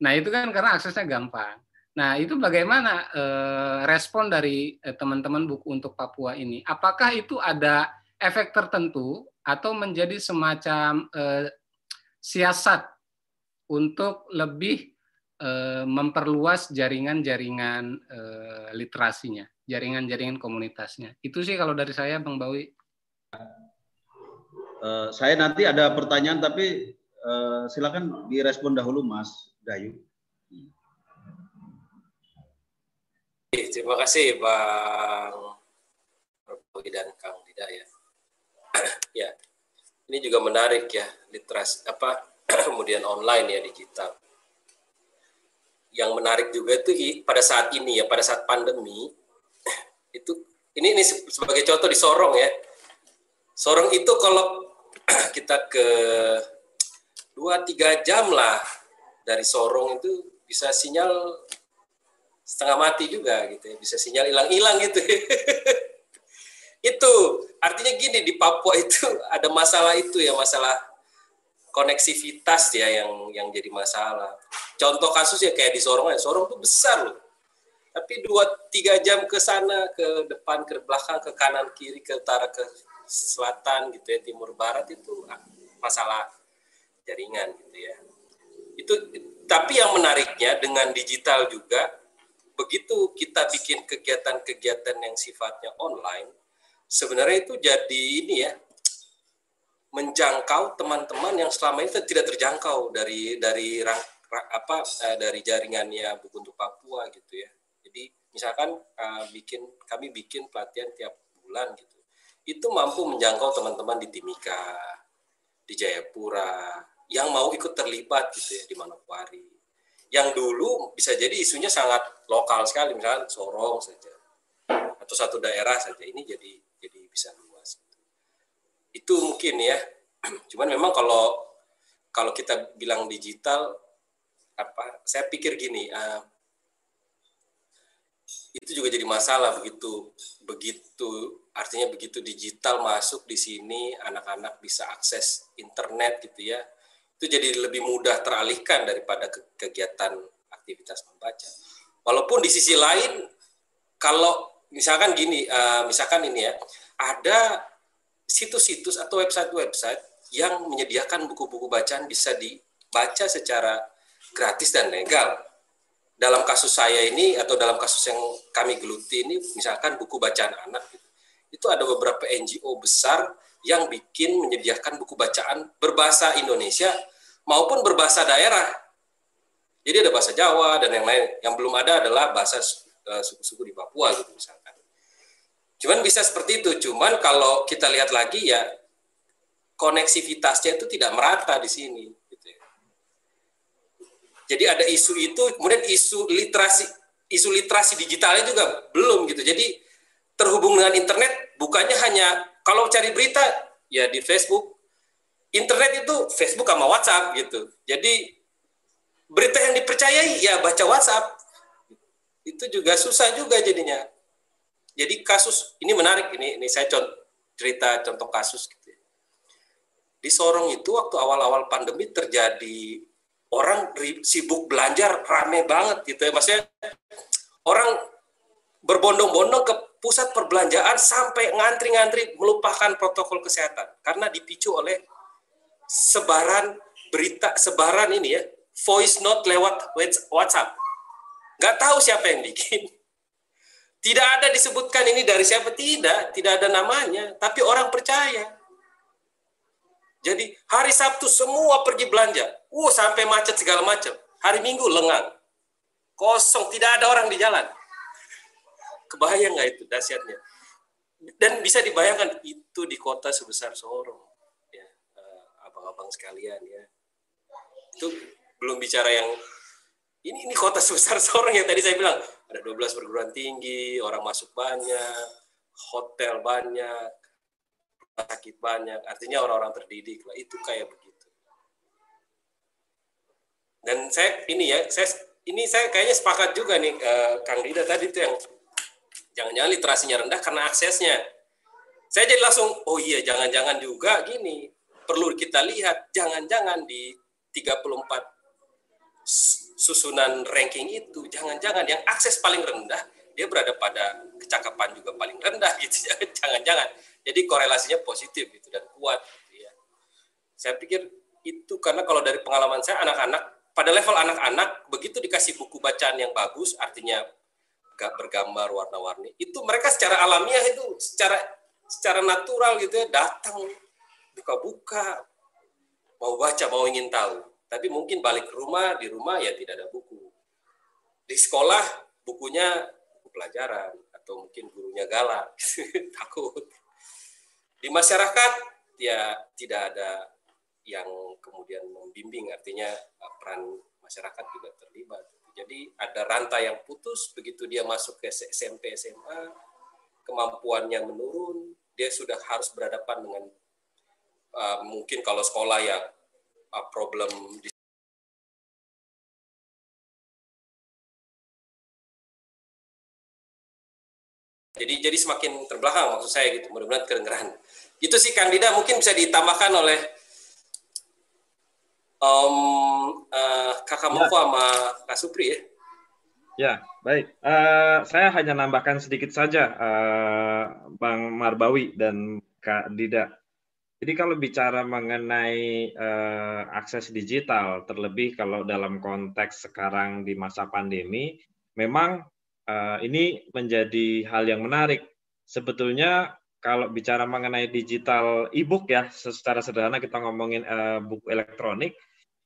Nah itu kan karena aksesnya gampang. Nah itu bagaimana eh, respon dari eh, teman-teman buku untuk Papua ini? Apakah itu ada efek tertentu atau menjadi semacam eh, siasat untuk lebih eh, memperluas jaringan-jaringan eh, literasinya jaringan-jaringan komunitasnya. Itu sih kalau dari saya, Bang Bawi. Uh, saya nanti ada pertanyaan, tapi uh, silakan direspon dahulu, Mas Dayu. Terima kasih, Bang Bawi dan Kang Dida ya. *clears throat* ya, ini juga menarik ya, literasi apa *clears throat* kemudian online ya digital. Yang menarik juga itu pada saat ini ya, pada saat pandemi, itu ini ini sebagai contoh di Sorong ya. Sorong itu kalau *clears throat* kita ke dua tiga jam lah dari Sorong itu bisa sinyal setengah mati juga gitu ya, bisa sinyal hilang-hilang gitu. *laughs* itu artinya gini di Papua itu ada masalah itu ya masalah koneksivitas ya yang yang jadi masalah. Contoh kasus ya kayak di Sorong ya, Sorong itu besar loh tapi dua tiga jam ke sana ke depan ke belakang ke kanan kiri ke utara ke selatan gitu ya timur barat itu masalah jaringan gitu ya. Itu tapi yang menariknya dengan digital juga begitu kita bikin kegiatan-kegiatan yang sifatnya online sebenarnya itu jadi ini ya menjangkau teman-teman yang selama ini tidak terjangkau dari dari apa eh, dari jaringannya buku untuk Papua gitu ya misalkan uh, bikin kami bikin pelatihan tiap bulan gitu. Itu mampu menjangkau teman-teman di Timika di Jayapura yang mau ikut terlibat gitu ya di Manokwari. Yang dulu bisa jadi isunya sangat lokal sekali misalkan Sorong saja atau satu daerah saja ini jadi jadi bisa luas. Gitu. itu mungkin ya. *clears throat* Cuman memang kalau kalau kita bilang digital apa saya pikir gini uh, itu juga jadi masalah begitu. Begitu artinya begitu digital masuk di sini anak-anak bisa akses internet gitu ya. Itu jadi lebih mudah teralihkan daripada kegiatan aktivitas membaca. Walaupun di sisi lain kalau misalkan gini uh, misalkan ini ya ada situs-situs atau website-website yang menyediakan buku-buku bacaan bisa dibaca secara gratis dan legal dalam kasus saya ini atau dalam kasus yang kami geluti ini misalkan buku bacaan anak gitu, itu ada beberapa NGO besar yang bikin menyediakan buku bacaan berbahasa Indonesia maupun berbahasa daerah. Jadi ada bahasa Jawa dan yang lain. Yang belum ada adalah bahasa eh, suku-suku di Papua gitu misalkan. Cuman bisa seperti itu. Cuman kalau kita lihat lagi ya koneksivitasnya itu tidak merata di sini. Gitu ya. Jadi ada isu itu, kemudian isu literasi, isu literasi digitalnya juga belum gitu. Jadi terhubung dengan internet bukannya hanya kalau cari berita ya di Facebook, internet itu Facebook sama WhatsApp gitu. Jadi berita yang dipercayai ya baca WhatsApp. Itu juga susah juga jadinya. Jadi kasus ini menarik ini ini saya contoh, cerita contoh kasus di Sorong itu waktu awal-awal pandemi terjadi orang sibuk belanja rame banget gitu ya. Maksudnya orang berbondong-bondong ke pusat perbelanjaan sampai ngantri-ngantri melupakan protokol kesehatan. Karena dipicu oleh sebaran berita sebaran ini ya voice note lewat WhatsApp. Nggak tahu siapa yang bikin. Tidak ada disebutkan ini dari siapa. Tidak tidak ada namanya. Tapi orang percaya. Jadi hari Sabtu semua pergi belanja. Uh, sampai macet segala macam. Hari Minggu lengang. Kosong, tidak ada orang di jalan. Kebayang nggak itu dahsyatnya? Dan bisa dibayangkan itu di kota sebesar Sorong. Ya, eh, abang-abang sekalian ya. Itu belum bicara yang ini ini kota *laughs* sebesar Sorong yang tadi saya bilang ada 12 perguruan tinggi, orang masuk banyak, hotel banyak, sakit banyak, artinya orang-orang terdidik lah, itu kayak begitu. Dan saya ini ya, saya ini saya kayaknya sepakat juga nih eh, Kang Dida tadi itu yang jangan-jangan literasinya rendah karena aksesnya. Saya jadi langsung, oh iya jangan-jangan juga gini, perlu kita lihat, jangan-jangan di 34 susunan ranking itu, jangan-jangan yang akses paling rendah, dia berada pada kecakapan juga paling rendah *laughs* gitu, jangan-jangan jadi korelasinya positif gitu dan kuat. Gitu ya. Saya pikir itu karena kalau dari pengalaman saya anak-anak pada level anak-anak begitu dikasih buku bacaan yang bagus, artinya gak bergambar warna-warni, itu mereka secara alamiah itu secara secara natural gitu ya datang buka-buka mau baca mau ingin tahu. Tapi mungkin balik ke rumah di rumah ya tidak ada buku. Di sekolah bukunya buku pelajaran atau mungkin gurunya galak *laughs* takut. Di masyarakat ya tidak ada kemudian membimbing artinya uh, peran masyarakat juga terlibat. Jadi ada rantai yang putus begitu dia masuk ke SMP SMA kemampuannya menurun dia sudah harus berhadapan dengan uh, mungkin kalau sekolah ya uh, problem di jadi jadi semakin terbelakang maksud saya gitu mudah-mudahan kedengeran. Itu sih Kang Dida mungkin bisa ditambahkan oleh um, uh, Kakak ya. sama Kak Supri ya. Ya, baik. Uh, saya hanya nambahkan sedikit saja, uh, Bang Marbawi dan Kak Dida. Jadi kalau bicara mengenai uh, akses digital, terlebih kalau dalam konteks sekarang di masa pandemi, memang uh, ini menjadi hal yang menarik. Sebetulnya kalau bicara mengenai digital e-book ya, secara sederhana kita ngomongin uh, buku elektronik,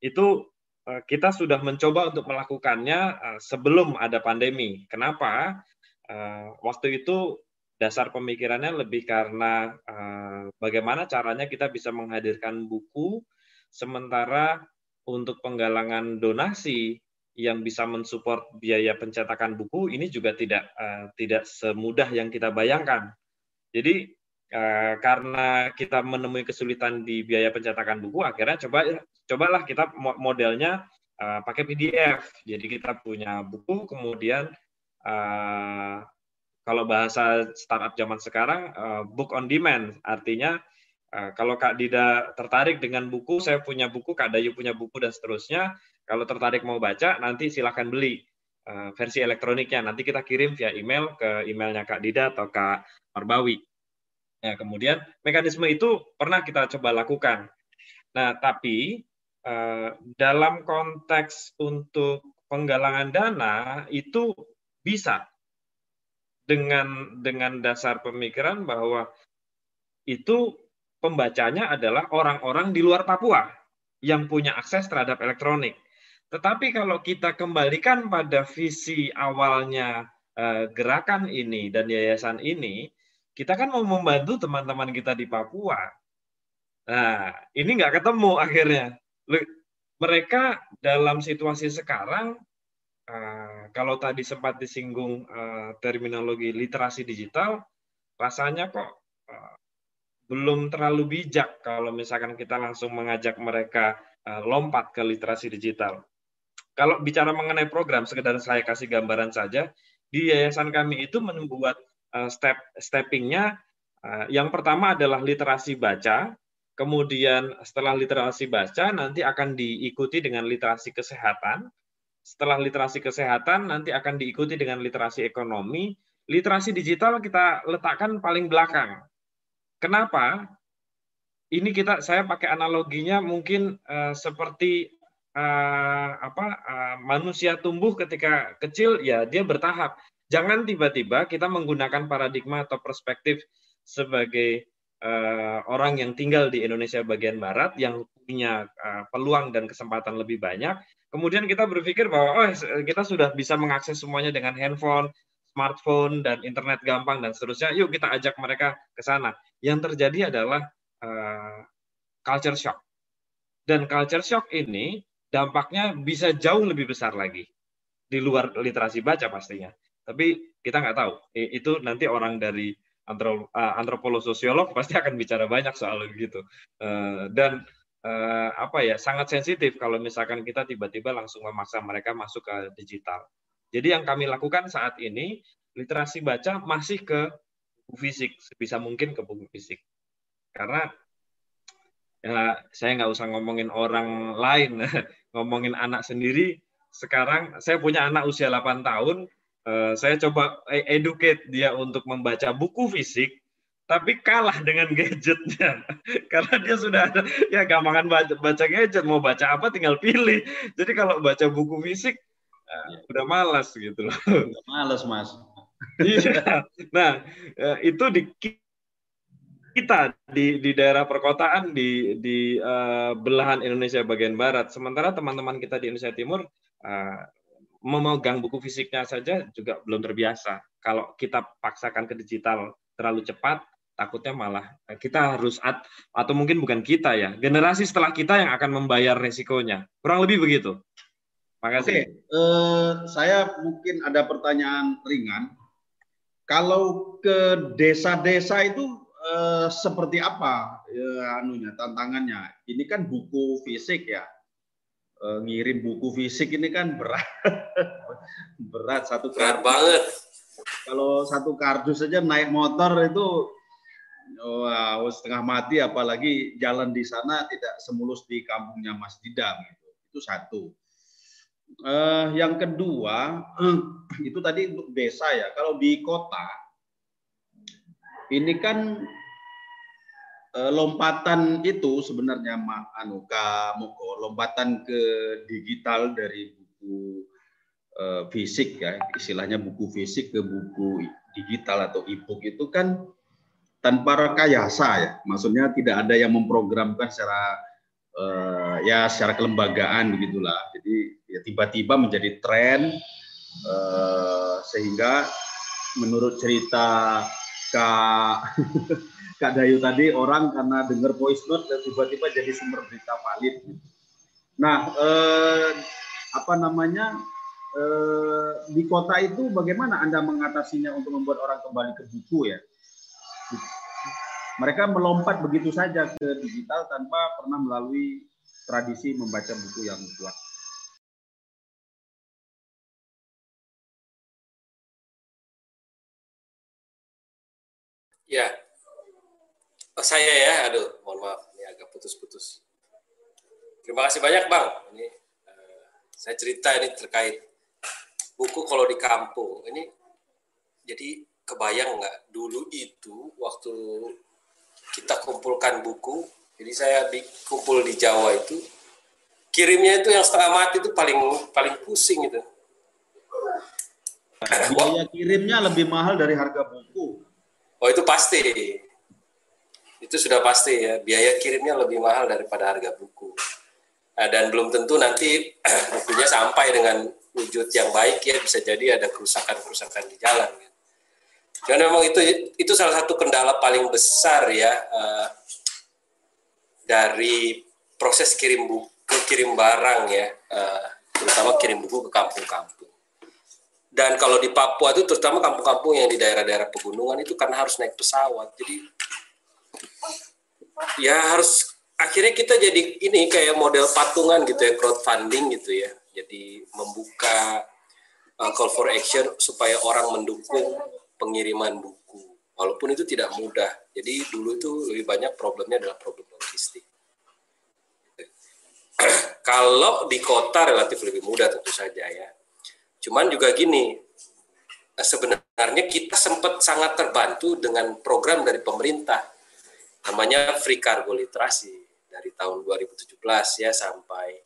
itu uh, kita sudah mencoba untuk melakukannya uh, sebelum ada pandemi. Kenapa? Uh, waktu itu dasar pemikirannya lebih karena uh, bagaimana caranya kita bisa menghadirkan buku, sementara untuk penggalangan donasi yang bisa mensupport biaya pencetakan buku ini juga tidak uh, tidak semudah yang kita bayangkan jadi uh, karena kita menemui kesulitan di biaya pencetakan buku, akhirnya coba cobalah kita modelnya uh, pakai PDF. Jadi kita punya buku, kemudian uh, kalau bahasa startup zaman sekarang book on demand, artinya kalau Kak Dida tertarik dengan buku, saya punya buku, Kak Dayu punya buku dan seterusnya. Kalau tertarik mau baca, nanti silahkan beli versi elektroniknya. Nanti kita kirim via email ke emailnya Kak Dida atau Kak Marbawi. Nah, kemudian mekanisme itu pernah kita coba lakukan. Nah, tapi eh, dalam konteks untuk penggalangan dana itu bisa dengan dengan dasar pemikiran bahwa itu pembacanya adalah orang-orang di luar Papua yang punya akses terhadap elektronik. Tetapi kalau kita kembalikan pada visi awalnya eh, gerakan ini dan yayasan ini, kita kan mau membantu teman-teman kita di Papua. Nah, ini nggak ketemu akhirnya. Mereka dalam situasi sekarang, eh, kalau tadi sempat disinggung eh, terminologi literasi digital, rasanya kok belum terlalu bijak kalau misalkan kita langsung mengajak mereka lompat ke literasi digital. Kalau bicara mengenai program, sekedar saya kasih gambaran saja, di yayasan kami itu membuat uh, step steppingnya. Uh, yang pertama adalah literasi baca, kemudian setelah literasi baca nanti akan diikuti dengan literasi kesehatan. Setelah literasi kesehatan nanti akan diikuti dengan literasi ekonomi. Literasi digital kita letakkan paling belakang. Kenapa? Ini kita saya pakai analoginya mungkin uh, seperti uh, apa uh, manusia tumbuh ketika kecil ya dia bertahap. Jangan tiba-tiba kita menggunakan paradigma atau perspektif sebagai uh, orang yang tinggal di Indonesia bagian barat yang punya uh, peluang dan kesempatan lebih banyak. Kemudian kita berpikir bahwa oh kita sudah bisa mengakses semuanya dengan handphone, smartphone dan internet gampang dan seterusnya. Yuk kita ajak mereka ke sana. Yang terjadi adalah uh, culture shock. Dan culture shock ini dampaknya bisa jauh lebih besar lagi di luar literasi baca pastinya. Tapi kita nggak tahu. Itu nanti orang dari antropolog sosiolog pasti akan bicara banyak soal begitu. Eh, dan eh, apa ya sangat sensitif kalau misalkan kita tiba-tiba langsung memaksa mereka masuk ke digital. Jadi yang kami lakukan saat ini literasi baca masih ke buku fisik sebisa mungkin ke buku fisik. Karena ya saya nggak usah ngomongin orang lain *laughs* ngomongin anak sendiri, sekarang saya punya anak usia 8 tahun, uh, saya coba e-, educate dia untuk membaca buku fisik, tapi kalah dengan *laughs* gadgetnya. Karena dia sudah ada ya gampangan baca, baca gadget mau baca apa tinggal pilih. Jadi kalau baca buku fisik uh, udah malas gitu loh. Malas mas. *laughs* Iya. Nah uh, itu di kita di di daerah perkotaan di di uh, belahan Indonesia bagian barat. Sementara teman-teman kita di Indonesia Timur uh, memegang buku fisiknya saja juga belum terbiasa. Kalau kita paksakan ke digital terlalu cepat, takutnya malah kita harus at, atau mungkin bukan kita ya, generasi setelah kita yang akan membayar resikonya. Kurang lebih begitu. Makasih. Oke, uh, saya mungkin ada pertanyaan ringan. Kalau ke desa-desa itu eh, seperti apa ya, anunya tantangannya? Ini kan buku fisik ya. Eh, ngirim buku fisik ini kan berat. *laughs* berat satu berat banget. Kalau satu kardus saja naik motor itu wow, setengah mati apalagi jalan di sana tidak semulus di kampungnya Mas Didam gitu. Itu satu. Uh, yang kedua *clears throat* itu tadi untuk desa ya. Kalau di kota ini kan e, lompatan itu sebenarnya anu Moko, lompatan ke digital dari buku e, fisik ya, istilahnya buku fisik ke buku digital atau e-book itu kan tanpa rekayasa ya. Maksudnya tidak ada yang memprogramkan secara e, ya secara kelembagaan begitulah. Jadi ya tiba-tiba menjadi tren sehingga menurut cerita Kak *laughs* Kak Dayu tadi orang karena dengar voice note tiba-tiba jadi sumber berita valid. Nah, eh, apa namanya eh, di kota itu bagaimana Anda mengatasinya untuk membuat orang kembali ke buku ya? Mereka melompat begitu saja ke digital tanpa pernah melalui tradisi membaca buku yang kuat. Ya, oh, saya ya, aduh, mohon maaf, ini agak putus-putus. Terima kasih banyak bang. Ini uh, saya cerita ini terkait buku kalau di kampung. Ini jadi kebayang nggak dulu itu waktu kita kumpulkan buku. Jadi saya di, kumpul di Jawa itu kirimnya itu yang setengah mati itu paling paling pusing itu. Biaya kirimnya lebih mahal dari harga buku. Oh itu pasti. itu sudah pasti ya. Biaya kirimnya lebih mahal daripada harga buku. Nah, dan belum tentu nanti *clears throat* bukunya sampai dengan wujud yang baik ya. Bisa jadi ada kerusakan-kerusakan di jalan. Jadi memang itu itu salah satu kendala paling besar ya uh, dari proses kirim buku kirim barang ya. Uh, terutama kirim buku ke kampung-kampung dan kalau di Papua itu terutama kampung-kampung yang di daerah-daerah pegunungan itu karena harus naik pesawat. Jadi ya harus akhirnya kita jadi ini kayak model patungan gitu ya crowdfunding gitu ya. Jadi membuka uh, call for action supaya orang mendukung pengiriman buku. Walaupun itu tidak mudah. Jadi dulu itu lebih banyak problemnya adalah problem logistik. *clears throat* Kalau di kota relatif lebih mudah tentu saja ya cuman juga gini sebenarnya kita sempat sangat terbantu dengan program dari pemerintah namanya free cargo literasi dari tahun 2017 ya sampai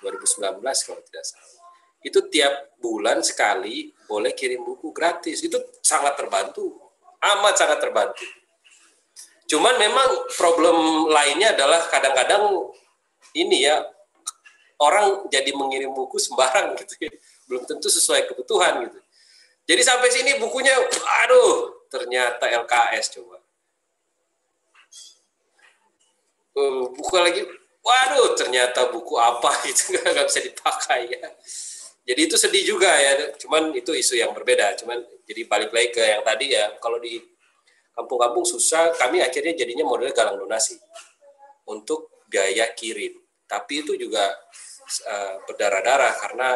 2019 kalau tidak salah. Itu tiap bulan sekali boleh kirim buku gratis. Itu sangat terbantu, amat sangat terbantu. Cuman memang problem lainnya adalah kadang-kadang ini ya orang jadi mengirim buku sembarang gitu ya. Belum tentu sesuai kebutuhan gitu. Jadi sampai sini bukunya aduh ternyata LKS coba. Uh, buka lagi waduh ternyata buku apa *laughs* itu nggak bisa dipakai ya. Jadi itu sedih juga ya. Cuman itu isu yang berbeda. Cuman jadi balik lagi ke yang tadi ya. Kalau di kampung-kampung susah kami akhirnya jadinya model galang donasi untuk biaya kirim. Tapi itu juga uh, berdarah-darah karena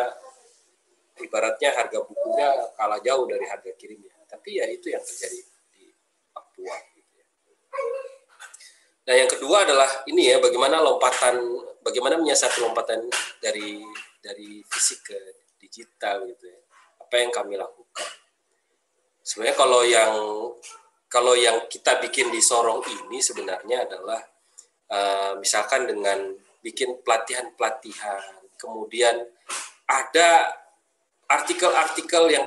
ibaratnya harga bukunya kalah jauh dari harga kirimnya tapi ya itu yang terjadi di Papua Nah, yang kedua adalah ini ya bagaimana lompatan bagaimana menyiasati lompatan dari dari fisik ke digital gitu ya. Apa yang kami lakukan? Sebenarnya kalau yang kalau yang kita bikin di Sorong ini sebenarnya adalah uh, misalkan dengan bikin pelatihan-pelatihan, kemudian ada artikel-artikel yang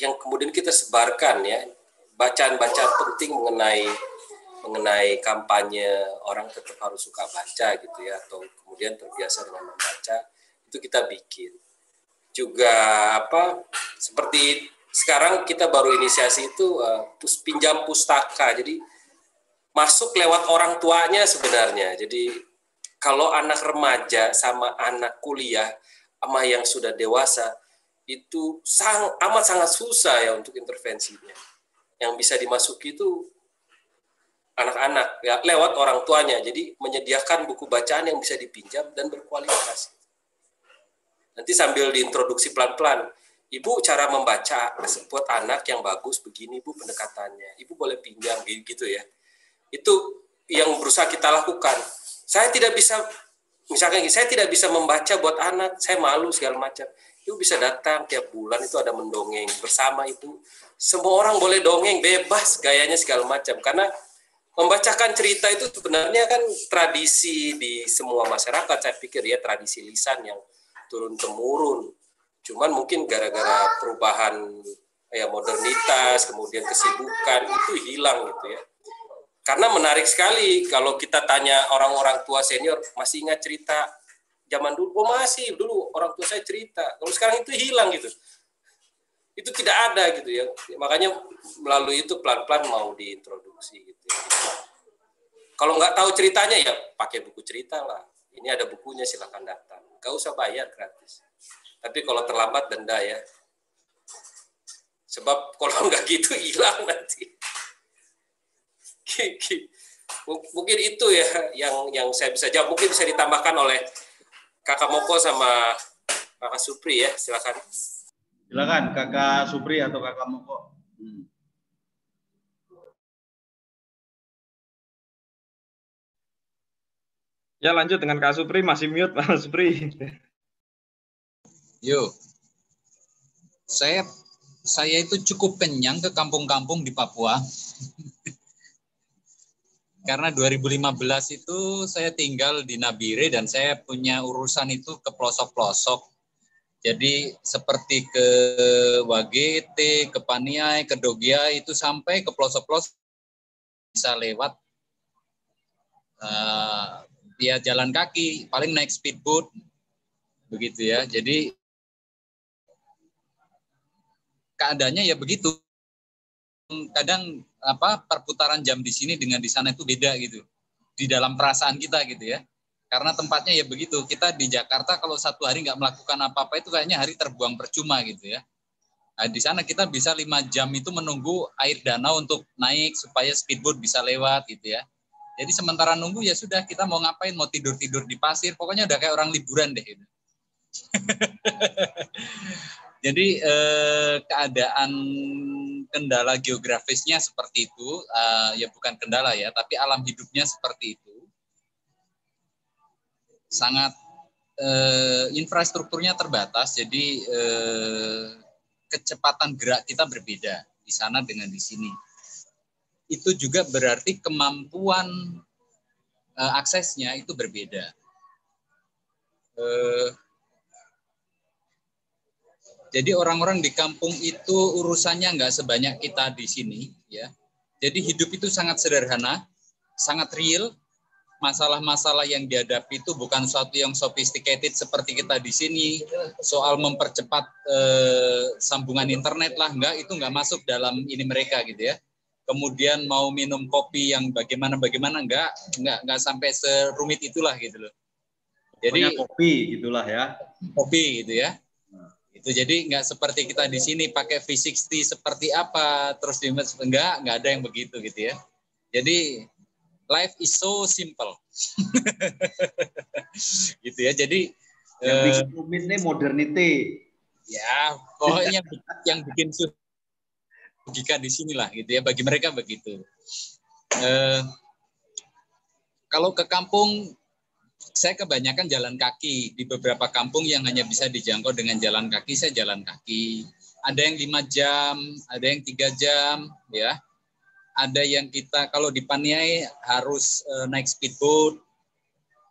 yang kemudian kita sebarkan ya, bacaan-bacaan penting mengenai mengenai kampanye orang tetap harus suka baca gitu ya atau kemudian terbiasa dengan membaca itu kita bikin. Juga apa seperti sekarang kita baru inisiasi itu uh, pinjam pustaka. Jadi masuk lewat orang tuanya sebenarnya. Jadi kalau anak remaja sama anak kuliah sama yang sudah dewasa itu sang, amat sangat susah ya untuk intervensinya yang bisa dimasuki itu anak-anak ya lewat orang tuanya. Jadi menyediakan buku bacaan yang bisa dipinjam dan berkualitas. Nanti sambil diintroduksi pelan-pelan, Ibu cara membaca buat anak yang bagus begini Bu pendekatannya. Ibu boleh pinjam gitu ya. Itu yang berusaha kita lakukan. Saya tidak bisa misalkan saya tidak bisa membaca buat anak, saya malu segala macam. Ibu bisa datang tiap bulan itu ada mendongeng. Bersama itu. Semua orang boleh dongeng bebas gayanya segala macam. Karena membacakan cerita itu sebenarnya kan tradisi di semua masyarakat. Saya pikir ya tradisi lisan yang turun temurun cuman mungkin gara-gara perubahan ya modernitas kemudian kesibukan itu hilang gitu ya. Karena menarik sekali kalau kita tanya orang-orang tua senior masih ingat cerita zaman dulu oh masih dulu orang tua saya cerita kalau sekarang itu hilang gitu itu tidak ada gitu ya makanya melalui itu pelan-pelan mau diintroduksi gitu kalau nggak tahu ceritanya ya pakai buku cerita lah. Ini ada bukunya silahkan datang. Gak usah bayar gratis. Tapi kalau terlambat denda ya. Sebab *laughs* kalau nggak gitu hilang nanti. Mungkin itu ya yang yang saya bisa jawab. Mungkin bisa ditambahkan oleh Kakak Moko sama Kakak Supri ya. Silakan. Silakan Kakak Supri atau Kakak Moko. Hmm. Ya lanjut dengan Kak Supri, masih mute Pak Supri. Yuk, saya saya itu cukup kenyang ke kampung-kampung di Papua. Karena 2015 itu saya tinggal di Nabire dan saya punya urusan itu ke pelosok-pelosok. Jadi seperti ke Wagete, ke Paniai, ke Dogia itu sampai ke pelosok-pelosok bisa lewat uh, dia jalan kaki, paling naik speedboat, begitu ya. Jadi keadaannya ya begitu. Kadang apa perputaran jam di sini dengan di sana itu beda gitu. Di dalam perasaan kita gitu ya. Karena tempatnya ya begitu. Kita di Jakarta kalau satu hari nggak melakukan apa-apa itu kayaknya hari terbuang percuma gitu ya. Nah, di sana kita bisa lima jam itu menunggu air danau untuk naik supaya speedboat bisa lewat gitu ya. Jadi sementara nunggu ya sudah kita mau ngapain, mau tidur-tidur di pasir, pokoknya udah kayak orang liburan deh. Gitu. *laughs* Jadi eh, keadaan kendala geografisnya seperti itu, eh, ya bukan kendala ya, tapi alam hidupnya seperti itu. Sangat eh, infrastrukturnya terbatas, jadi eh, kecepatan gerak kita berbeda di sana dengan di sini. Itu juga berarti kemampuan uh, aksesnya itu berbeda. Uh, jadi orang-orang di kampung itu urusannya nggak sebanyak kita di sini, ya. Jadi hidup itu sangat sederhana, sangat real, masalah-masalah yang dihadapi itu bukan suatu yang sophisticated seperti kita di sini. Soal mempercepat eh, sambungan internet lah enggak itu enggak masuk dalam ini mereka gitu ya. Kemudian mau minum kopi yang bagaimana bagaimana enggak enggak enggak sampai serumit itulah gitu loh. Jadi Pokoknya kopi gitulah ya. Kopi gitu ya itu jadi enggak seperti kita di sini pakai V60 seperti apa terus di enggak enggak ada yang begitu gitu ya jadi life is so simple. *laughs* gitu ya. Jadi yang uh, bikin rumit nih modernity. Ya, pokoknya yang bikin logika di sinilah gitu ya. Bagi mereka begitu. Uh, kalau ke kampung saya kebanyakan jalan kaki di beberapa kampung yang hanya bisa dijangkau dengan jalan kaki saya jalan kaki. Ada yang lima jam ada yang tiga jam ya. Ada yang kita kalau di Paniai harus uh, naik speedboat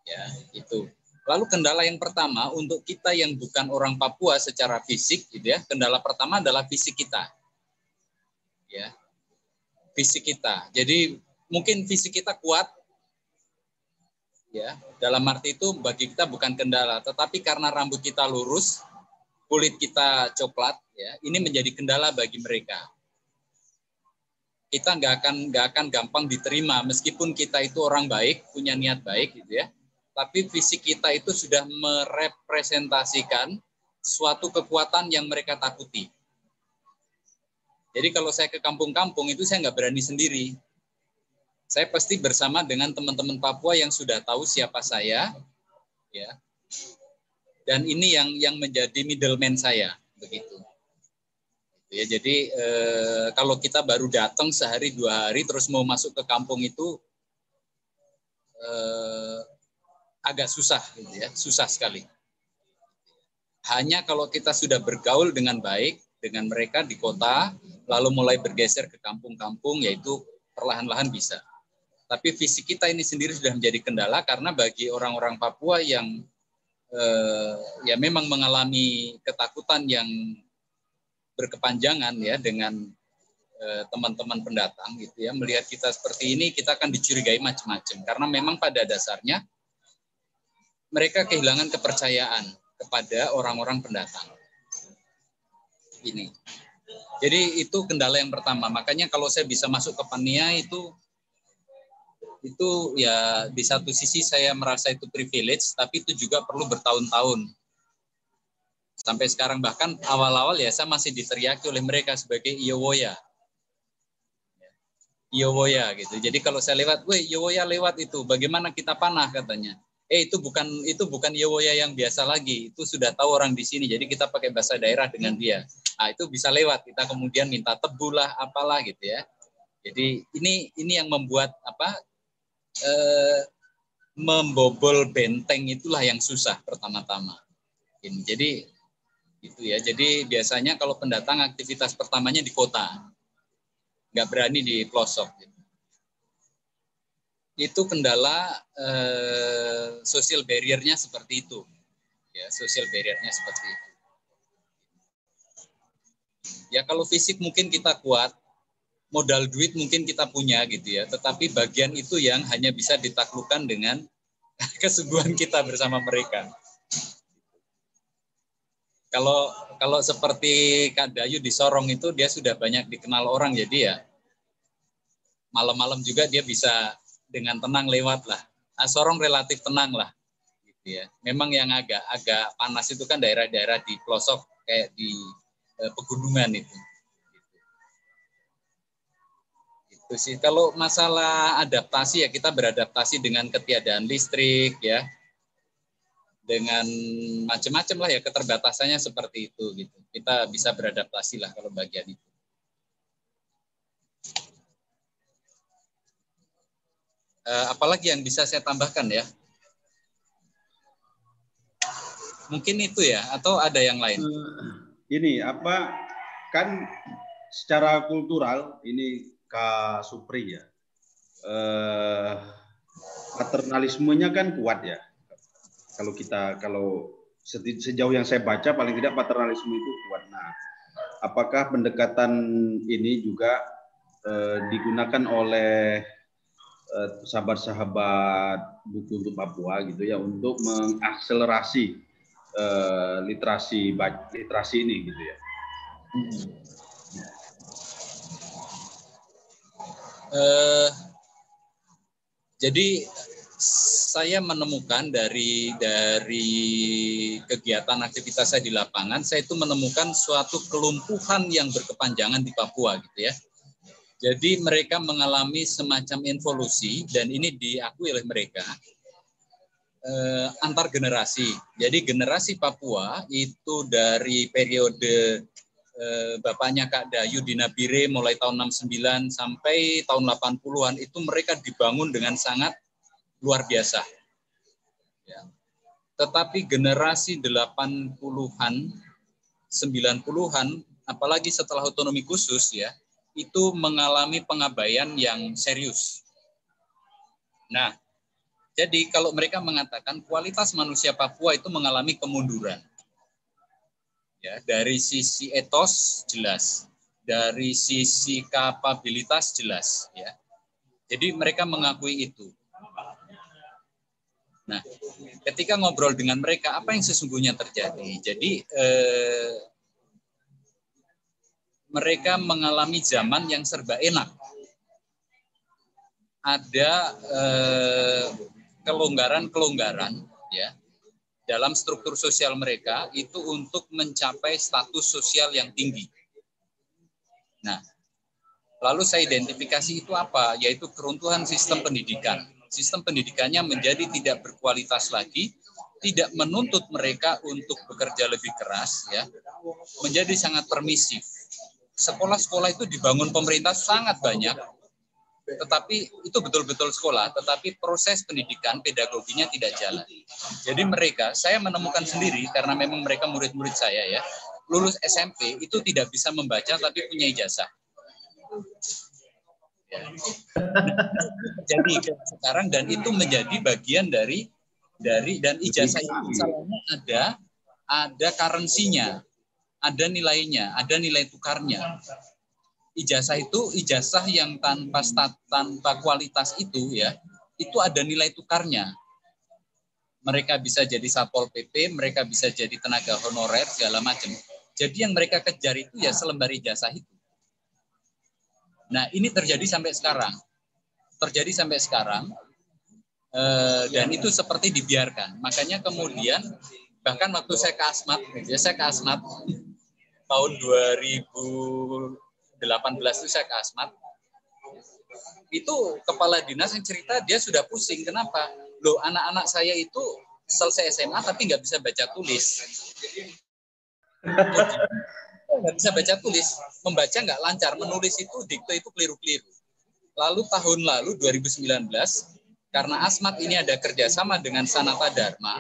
ya itu lalu kendala yang pertama untuk kita yang bukan orang Papua secara fisik gitu ya kendala pertama adalah fisik kita ya. Fisik kita. Jadi mungkin fisik kita kuat ya dalam arti itu bagi kita bukan kendala tetapi karena rambut kita lurus kulit kita coklat ya ini menjadi kendala bagi mereka. Kita nggak akan nggak akan gampang diterima meskipun kita itu orang baik punya niat baik gitu ya. Tapi fisik kita itu sudah merepresentasikan suatu kekuatan yang mereka takuti. Jadi kalau saya ke kampung-kampung itu saya nggak berani sendiri saya pasti bersama dengan teman-teman Papua yang sudah tahu siapa saya ya. Dan ini yang yang menjadi middleman saya begitu. Ya jadi eh, kalau kita baru datang sehari dua hari terus mau masuk ke kampung itu eh, agak susah gitu ya susah sekali. Hanya kalau kita sudah bergaul dengan baik dengan mereka di kota lalu mulai bergeser ke kampung-kampung yaitu perlahan-lahan bisa tapi fisik kita ini sendiri sudah menjadi kendala karena bagi orang-orang Papua yang eh, ya memang mengalami ketakutan yang berkepanjangan ya dengan eh, teman-teman pendatang gitu ya. Melihat kita seperti ini kita akan dicurigai macam-macam. Karena memang pada dasarnya mereka kehilangan kepercayaan kepada orang-orang pendatang ini. Jadi itu kendala yang pertama. Makanya kalau saya bisa masuk ke Pania itu itu ya di satu sisi saya merasa itu privilege tapi itu juga perlu bertahun-tahun Sampai sekarang bahkan awal-awal ya saya masih diteriaki oleh mereka sebagai Iyowoya. Iyowoya gitu. Jadi kalau saya lewat, weh Iyowoya lewat itu, bagaimana kita panah katanya. Eh itu bukan itu bukan Iyowoya yang biasa lagi, itu sudah tahu orang di sini. Jadi kita pakai bahasa daerah dengan dia. Nah itu bisa lewat. Kita kemudian minta tebulah apalah gitu ya. Jadi ini ini yang membuat apa eh, membobol benteng itulah yang susah pertama-tama. Jadi Gitu ya. Jadi biasanya kalau pendatang aktivitas pertamanya di kota, nggak berani di pelosok. Gitu. Itu kendala eh, social barriernya seperti itu. Ya, social barriernya seperti itu. Ya kalau fisik mungkin kita kuat, modal duit mungkin kita punya gitu ya, tetapi bagian itu yang hanya bisa ditaklukkan dengan *laughs* kesubuhan kita bersama mereka. Kalau kalau seperti Kak Dayu di Sorong itu dia sudah banyak dikenal orang jadi ya malam-malam juga dia bisa dengan tenang lewat lah. Nah, Sorong relatif tenang lah. Gitu ya. Memang yang agak agak panas itu kan daerah-daerah di pelosok kayak di eh, pegunungan itu. Itu sih. Kalau masalah adaptasi ya kita beradaptasi dengan ketiadaan listrik ya, dengan macam-macam lah ya keterbatasannya seperti itu gitu. Kita bisa beradaptasi lah kalau bagian itu. Uh, apalagi yang bisa saya tambahkan ya? Mungkin itu ya, atau ada yang lain? Eh, ini apa kan secara kultural ini Kak Supri ya, eh, paternalismenya kan kuat ya kalau kita kalau sejauh yang saya baca paling tidak paternalisme itu kuat. Nah, apakah pendekatan ini juga eh, digunakan oleh eh, sahabat-sahabat buku untuk Papua gitu ya untuk mengakselerasi eh, literasi literasi ini gitu ya. Uh, jadi saya menemukan dari dari kegiatan aktivitas saya di lapangan, saya itu menemukan suatu kelumpuhan yang berkepanjangan di Papua gitu ya. Jadi mereka mengalami semacam evolusi dan ini diakui oleh mereka eh, antar generasi. Jadi generasi Papua itu dari periode eh, bapaknya Kak Dayu di Nabire mulai tahun 69 sampai tahun 80-an itu mereka dibangun dengan sangat luar biasa. Ya. Tetapi generasi 80-an, 90-an, apalagi setelah otonomi khusus ya, itu mengalami pengabaian yang serius. Nah, jadi kalau mereka mengatakan kualitas manusia Papua itu mengalami kemunduran. Ya, dari sisi etos jelas, dari sisi kapabilitas jelas ya. Jadi mereka mengakui itu. Nah, ketika ngobrol dengan mereka, apa yang sesungguhnya terjadi? Jadi eh, mereka mengalami zaman yang serba enak. Ada eh, kelonggaran-kelonggaran dalam struktur sosial mereka itu untuk mencapai status sosial yang tinggi. Nah, lalu saya identifikasi itu apa? Yaitu keruntuhan sistem pendidikan sistem pendidikannya menjadi tidak berkualitas lagi, tidak menuntut mereka untuk bekerja lebih keras, ya, menjadi sangat permisif. Sekolah-sekolah itu dibangun pemerintah sangat banyak, tetapi itu betul-betul sekolah, tetapi proses pendidikan pedagoginya tidak jalan. Jadi mereka, saya menemukan sendiri karena memang mereka murid-murid saya ya, lulus SMP itu tidak bisa membaca tapi punya ijazah. jadi sekarang dan itu menjadi bagian dari dari dan ijazah itu misalnya ada ada karensinya, ada nilainya, ada nilai tukarnya. Ijazah itu ijazah yang tanpa stat, tanpa kualitas itu ya, itu ada nilai tukarnya. Mereka bisa jadi satpol pp, mereka bisa jadi tenaga honorer segala macam. Jadi yang mereka kejar itu ya selembar ijazah itu. Nah, ini terjadi sampai sekarang. Terjadi sampai sekarang. Eh, dan itu seperti dibiarkan. Makanya kemudian bahkan waktu saya ke Asmat, ya saya ke Asmat tahun 2018 itu saya ke Asmat. Itu kepala dinas yang cerita dia sudah pusing. Kenapa? Loh, anak-anak saya itu selesai SMA tapi nggak bisa baca tulis nggak bisa baca tulis, membaca nggak lancar, menulis itu dikte itu keliru-keliru. Lalu tahun lalu 2019 karena Asmat ini ada kerjasama dengan Sanata Dharma,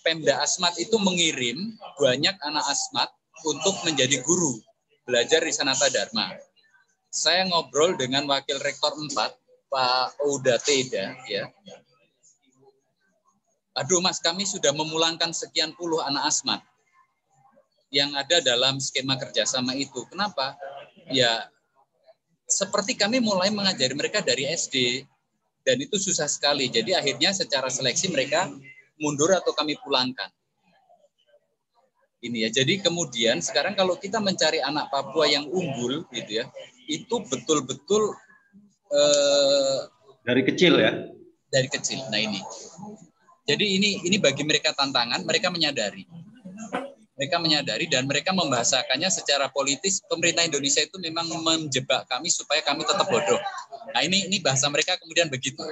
Pemda Asmat itu mengirim banyak anak Asmat untuk menjadi guru belajar di Sanata Dharma. Saya ngobrol dengan Wakil Rektor 4, Pak Oda Teda, ya. Aduh Mas, kami sudah memulangkan sekian puluh anak Asmat yang ada dalam skema kerjasama itu. Kenapa? Ya seperti kami mulai mengajari mereka dari SD dan itu susah sekali. Jadi akhirnya secara seleksi mereka mundur atau kami pulangkan. Ini ya. Jadi kemudian sekarang kalau kita mencari anak Papua yang unggul gitu ya, itu betul-betul eh, dari kecil ya. Dari kecil. Nah ini. Jadi ini ini bagi mereka tantangan, mereka menyadari mereka menyadari dan mereka membahasakannya secara politis pemerintah Indonesia itu memang menjebak kami supaya kami tetap bodoh. Nah ini ini bahasa mereka kemudian begitu.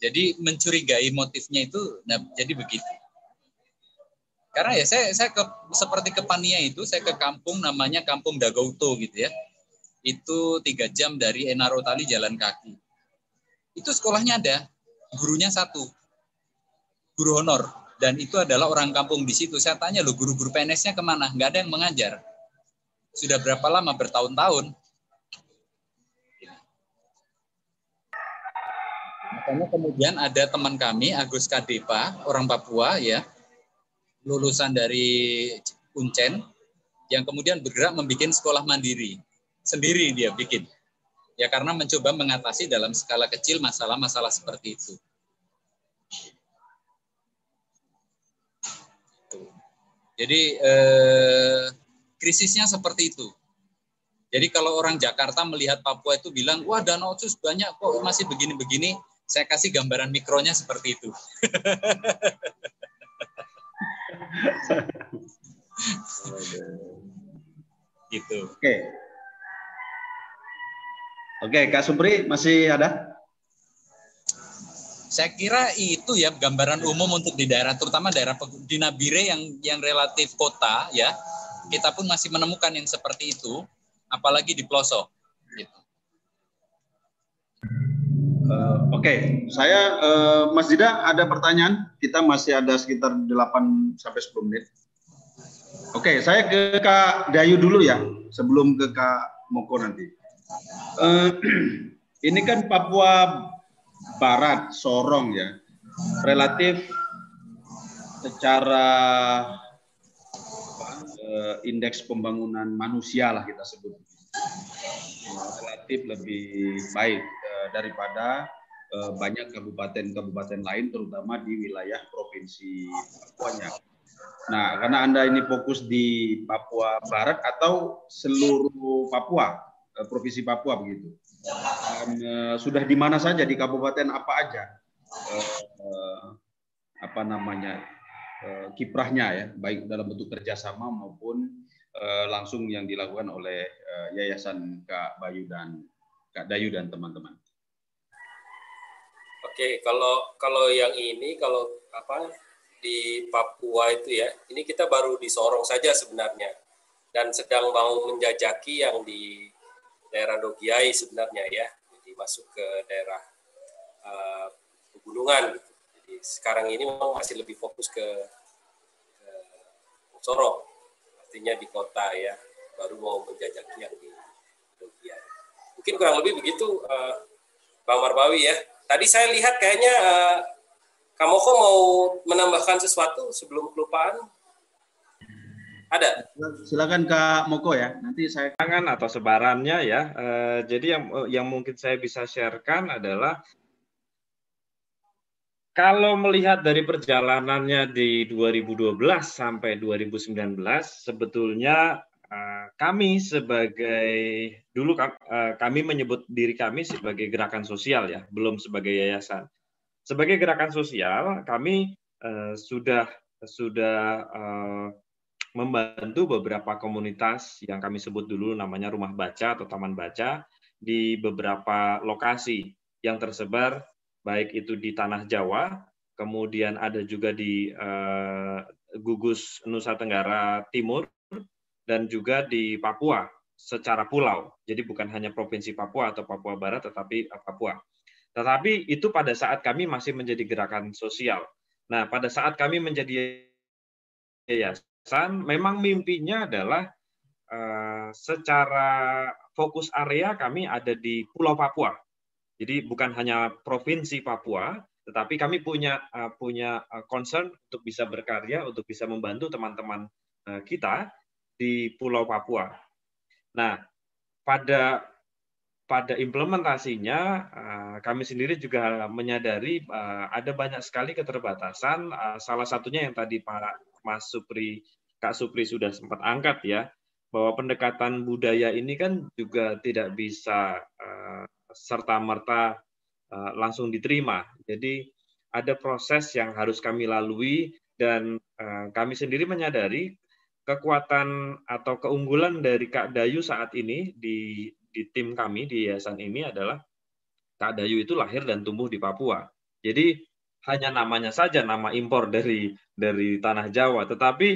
Jadi mencurigai motifnya itu, nah, jadi begitu. Karena ya saya saya ke, seperti ke Pania itu saya ke kampung namanya Kampung Dagouto gitu ya. Itu tiga jam dari Enaro Tali jalan kaki. Itu sekolahnya ada, gurunya satu, guru honor dan itu adalah orang kampung di situ. Saya tanya loh guru-guru PNS-nya ke mana? Nggak ada yang mengajar. Sudah berapa lama? Bertahun-tahun. Makanya kemudian ada teman kami, Agus Kadepa, orang Papua ya, lulusan dari Uncen, yang kemudian bergerak membuat sekolah mandiri. Sendiri dia bikin. Ya karena mencoba mengatasi dalam skala kecil masalah-masalah seperti itu. Jadi eh, krisisnya seperti itu. Jadi kalau orang Jakarta melihat Papua itu bilang, wah danau otsus banyak kok masih begini-begini, saya kasih gambaran mikronya seperti itu. *laughs* *laughs* gitu. Oke. Oke, Kak Supri masih ada? Saya kira itu ya gambaran umum untuk di daerah terutama daerah di Nabire yang yang relatif kota ya. Kita pun masih menemukan yang seperti itu apalagi di pelosok gitu. Uh, okay. saya uh, Mas Dida ada pertanyaan. Kita masih ada sekitar 8 sampai 10 menit. Oke, okay, saya ke Kak Dayu dulu ya, sebelum ke Kak Moko nanti. Uh, *clears throat* ini kan Papua barat Sorong ya relatif secara uh, indeks pembangunan manusia lah kita sebut relatif lebih baik uh, daripada banyak kabupaten-kabupaten lain terutama di wilayah provinsi Papua Nah, karena Anda ini fokus di Papua Barat atau seluruh Papua, provinsi Papua begitu? dan uh, sudah di mana saja di kabupaten apa aja uh, uh, apa namanya kiprahnya ya baik dalam bentuk kerjasama maupun langsung yang dilakukan oleh yayasan Kak Bayu dan Kak Dayu dan teman-teman. Oke, kalau kalau yang ini kalau apa di Papua itu ya, ini kita baru di Sorong saja sebenarnya dan sedang mau menjajaki yang di daerah Dogiai sebenarnya ya, jadi masuk ke daerah uh, pegunungan. Gitu. Jadi sekarang ini memang masih lebih fokus ke, ke Sorong, artinya di kota ya, baru mau menjajaki yang di Dogiai. Mungkin kurang lebih begitu, uh, Bang Marbawi ya. Tadi saya lihat kayaknya uh, Kamoko mau menambahkan sesuatu sebelum kelupaan. Ada. Silakan Kak Moko ya. Nanti saya tangan atau sebarannya ya. Uh, jadi yang yang mungkin saya bisa sharekan adalah kalau melihat dari perjalanannya di 2012 sampai 2019 sebetulnya kami sebagai dulu uh, kami menyebut diri kami sebagai gerakan sosial ya, belum sebagai yayasan. Sebagai gerakan sosial kami uh, sudah sudah uh, membantu beberapa komunitas yang kami sebut dulu namanya rumah baca atau taman baca di beberapa lokasi yang tersebar baik itu di tanah Jawa, kemudian ada juga di uh, gugus Nusa Tenggara Timur dan juga di Papua secara pulau. Jadi bukan hanya provinsi Papua atau Papua Barat tetapi Papua. Tetapi itu pada saat kami masih menjadi gerakan sosial. Nah, pada saat kami menjadi yayasan memang mimpinya adalah uh, secara fokus area kami ada di Pulau Papua. Jadi bukan hanya provinsi Papua, tetapi kami punya uh, punya concern untuk bisa berkarya, untuk bisa membantu teman-teman uh, kita di Pulau Papua. Nah, pada pada implementasinya kami sendiri juga menyadari ada banyak sekali keterbatasan. Salah satunya yang tadi Pak Mas Supri, Kak Supri sudah sempat angkat ya, bahwa pendekatan budaya ini kan juga tidak bisa serta merta langsung diterima. Jadi ada proses yang harus kami lalui dan kami sendiri menyadari kekuatan atau keunggulan dari Kak Dayu saat ini di di tim kami di yayasan ini adalah Kak Dayu itu lahir dan tumbuh di Papua. Jadi hanya namanya saja nama impor dari dari tanah Jawa, tetapi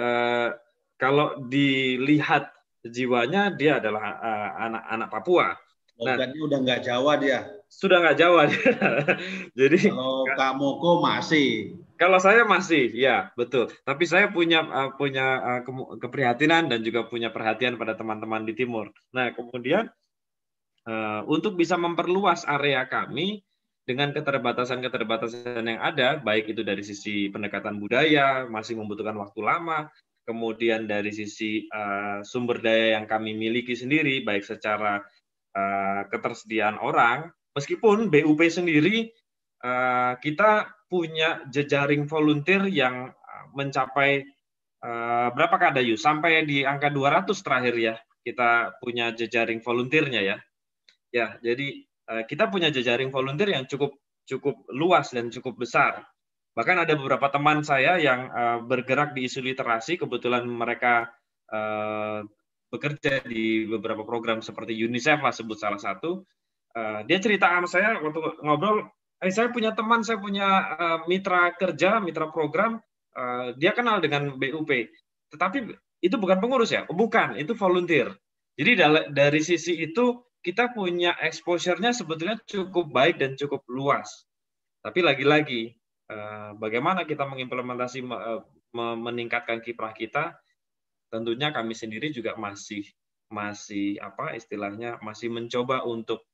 eh, kalau dilihat jiwanya dia adalah anak-anak eh, Papua. Nah, udah nggak Jawa dia. Sudah nggak Jawa dia. *laughs* Jadi kalau Kak Moko masih. Kalau saya masih, ya betul. Tapi saya punya uh, punya uh, keprihatinan dan juga punya perhatian pada teman-teman di timur. Nah, kemudian uh, untuk bisa memperluas area kami dengan keterbatasan-keterbatasan yang ada, baik itu dari sisi pendekatan budaya masih membutuhkan waktu lama, kemudian dari sisi uh, sumber daya yang kami miliki sendiri, baik secara uh, ketersediaan orang, meskipun BUP sendiri kita punya jejaring volunteer yang uh, mencapai uh, berapa Kak Dayu? Sampai di angka 200 terakhir ya. Kita punya jejaring volunteernya ya. Ya, jadi uh, kita punya jejaring volunteer yang cukup cukup luas dan cukup besar. Bahkan ada beberapa teman saya yang uh, bergerak di isu literasi, kebetulan mereka uh, bekerja di beberapa program seperti UNICEF lah sebut salah satu. Uh, dia cerita sama saya waktu ngobrol, eh, saya punya teman, saya punya uh, mitra kerja, mitra program, uh, dia kenal dengan BUP. Tetapi itu bukan pengurus ya? Bukan, itu volunteer. Jadi dari sisi itu kita punya exposure-nya sebetulnya cukup baik dan cukup luas. Tapi lagi-lagi, uh, bagaimana kita mengimplementasi meningkatkan kiprah kita? Tentunya kami sendiri juga masih masih apa istilahnya masih mencoba untuk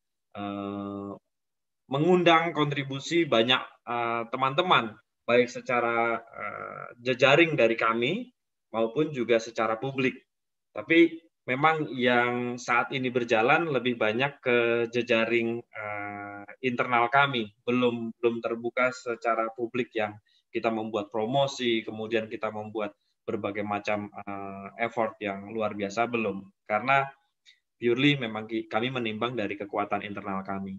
mengundang kontribusi banyak eh, teman-teman, baik secara uh, jejaring dari kami maupun juga secara publik. Tapi memang yang saat ini berjalan lebih banyak ke jejaring uh, internal kami, belum belum terbuka secara publik yang kita membuat promosi, kemudian kita membuat berbagai macam effort yang luar biasa belum, karena purely memang kami menimbang dari kekuatan internal kami.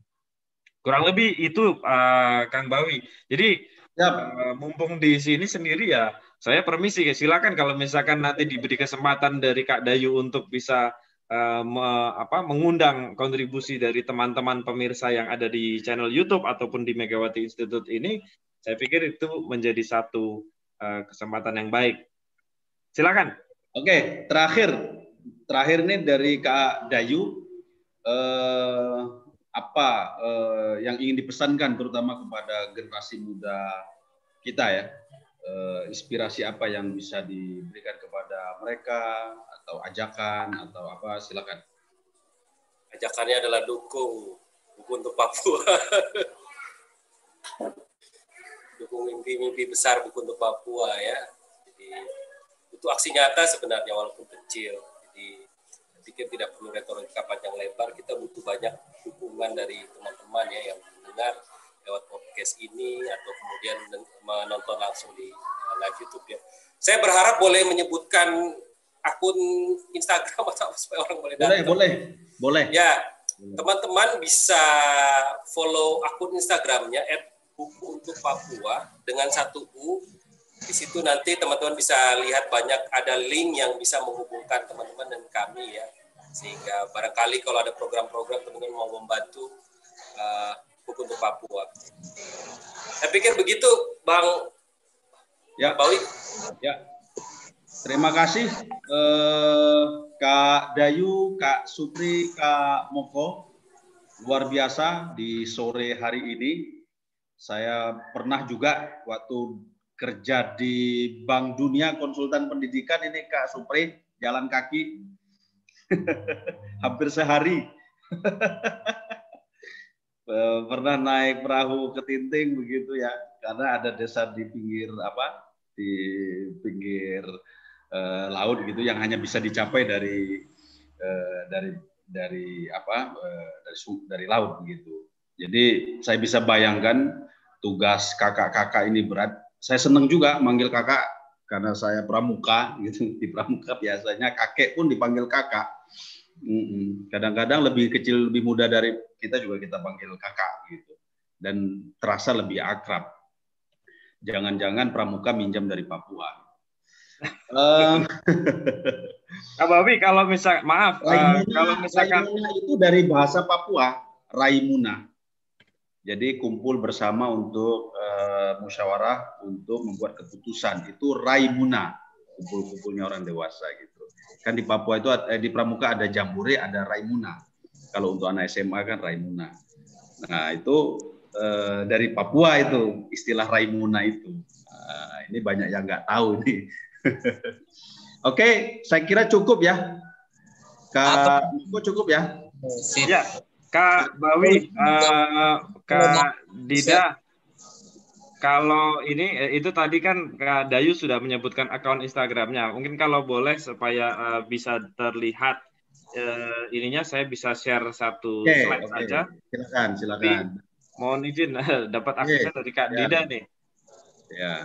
Kurang lebih itu uh, Kang Bawi. Jadi ya. uh, mumpung di sini sendiri ya, saya permisi ya silakan kalau misalkan nanti diberi kesempatan dari Kak Dayu untuk bisa uh, me, apa, mengundang kontribusi dari teman-teman pemirsa yang ada di channel YouTube ataupun di Megawati Institute ini, saya pikir itu menjadi satu uh, kesempatan yang baik. Silakan. Oke, terakhir terakhir ini dari Kak Dayu. Uh, apa eh, yang ingin dipesankan terutama kepada generasi muda kita ya? Eh, inspirasi apa yang bisa diberikan kepada mereka atau ajakan atau apa? Silakan. Ajakannya adalah dukung buku untuk Papua. *laughs* Dukung mimpi-mimpi besar buku untuk Papua ya. Jadi itu aksi nyata sebenarnya walaupun kecil. Jadi pikir tidak perlu retorika panjang lebar, kita butuh banyak dukungan dari teman-teman ya yang mendengar lewat podcast ini atau kemudian menonton langsung di uh, live YouTube ya. Saya berharap boleh menyebutkan akun Instagram *laughs* atau supaya orang boleh datang. Boleh, boleh, boleh. Ya, teman-teman bisa follow akun Instagramnya @buku untuk Papua dengan satu u. Di situ nanti teman-teman bisa lihat banyak ada link yang bisa menghubungkan teman-teman dan kami ya sehingga barangkali kalau ada program-program teman-teman mau membantu uh, hukum untuk Papua. Saya pikir begitu, Bang ya. Bawi. Ya. Terima kasih eh, Kak Dayu, Kak Supri, Kak Moko. Luar biasa di sore hari ini. Saya pernah juga waktu kerja di Bank Dunia konsultan pendidikan ini Kak Supri jalan kaki *laughs* hampir sehari. *laughs* Eh, pernah naik perahu ke Tinting begitu ya, karena ada desa di pinggir apa di pinggir uh, laut gitu yang hanya bisa dicapai dari uh, dari dari apa uh, dari dari laut begitu. Jadi saya bisa bayangkan tugas kakak-kakak ini berat. Saya senang juga manggil kakak karena saya pramuka gitu *laughs* di pramuka biasanya kakek pun dipanggil kakak. Kadang-kadang lebih kecil lebih muda dari kita juga kita panggil kakak gitu dan terasa lebih akrab. Jangan-jangan pramuka minjam dari Papua. *laughs* uh, *laughs* Bawi kalau misal maaf Raimuna, uh, kalau misalkan Raimuna itu dari bahasa Papua Raimuna. Jadi kumpul bersama untuk uh, musyawarah untuk membuat keputusan itu Raimuna, kumpul-kumpulnya orang dewasa gitu. Kan di Papua itu eh, di Pramuka ada Jambure, ada Raimuna. Kalau untuk anak SMA kan Raimuna. Nah, itu eh, dari Papua itu istilah Raimuna itu. Nah, ini banyak yang nggak tahu ini. *laughs* Oke, saya kira cukup ya. Kak, cukup ya. Siap. Kak Bawi, uh, Kak Dida, kalau ini eh, itu tadi kan Kak Dayu sudah menyebutkan akun Instagramnya. Mungkin kalau boleh supaya uh, bisa terlihat uh, ininya, saya bisa share satu okay, slide okay. saja. Silakan, silakan. Mohon izin *laughs* dapat aksesnya okay. dari Kak ya. Dida nih. Ya.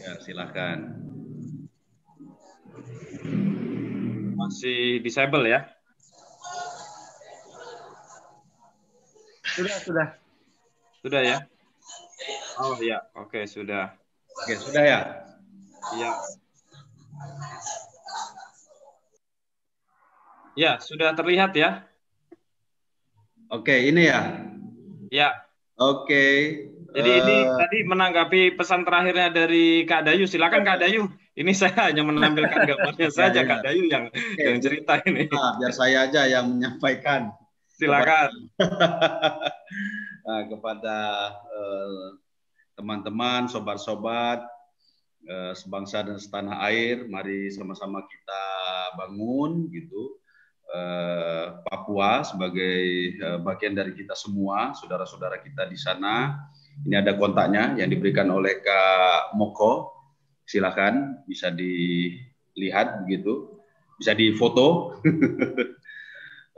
Ya, silakan. masih disable ya? Sudah, sudah. Sudah ya? Oh ya, oke sudah. Oke, sudah ya? Iya. Ya, sudah terlihat ya? Oke, ini ya? Ya. Oke. Jadi uh... ini eh, tadi menanggapi pesan terakhirnya dari Kak Dayu. Silakan Kak Dayu. Ini *laughs* saya hanya menampilkan gambarnya ya, saja, ya, Kak Dayu yang Oke. yang cerita ini. Nah, biar saya aja yang menyampaikan. Silakan. *laughs* nah, kepada eh, teman-teman, uh, sobat-sobat uh, sebangsa dan setanah air, mari sama-sama kita bangun gitu. Uh, Papua sebagai bagian dari kita semua, saudara-saudara kita di sana. Ini ada kontaknya yang diberikan oleh Kak Moko silakan bisa dilihat begitu, bisa difoto. *laughs*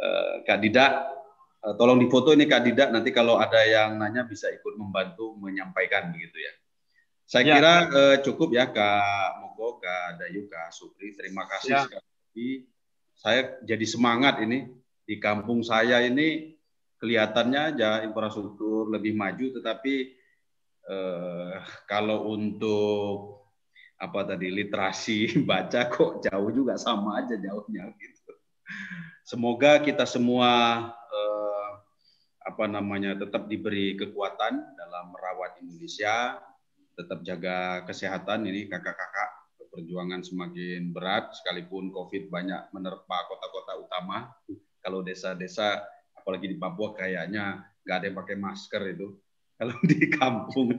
Eh, Kak Dida, eh, tolong difoto ini Kak Dida. Nanti kalau ada yang nanya bisa ikut membantu menyampaikan begitu ya. Saya ya. kira uh, cukup ya Kak Moko, Kak Dayu, Kak Supri. Terima kasih ya. sekali lagi. Saya jadi semangat ini di kampung saya ini kelihatannya aja infrastruktur lebih maju, tetapi uh, kalau untuk apa tadi literasi *laughs* baca kok jauh juga sama aja jauhnya gitu. Semoga kita semua eh, apa namanya tetap diberi kekuatan dalam merawat Indonesia, tetap jaga kesehatan ini kakak-kakak perjuangan semakin berat sekalipun Covid banyak menerpa kota-kota utama. Kalau desa-desa apalagi di Papua kayaknya nggak ada yang pakai masker itu. *laughs* Kalau di kampung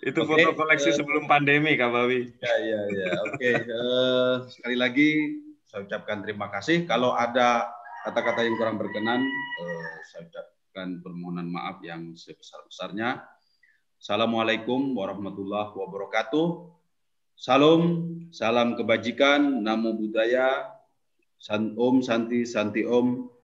Itu okay. foto koleksi uh, sebelum pandemi, Kak Bawi. Ya, ya, ya. Oke. Okay. Uh, eh, sekali lagi saya ucapkan terima kasih. Kalau ada kata-kata yang kurang berkenan, uh, saya ucapkan permohonan maaf yang sebesar-besarnya. Assalamualaikum warahmatullahi wabarakatuh. Salam, salam kebajikan, namo budaya, san om, santi, santi om,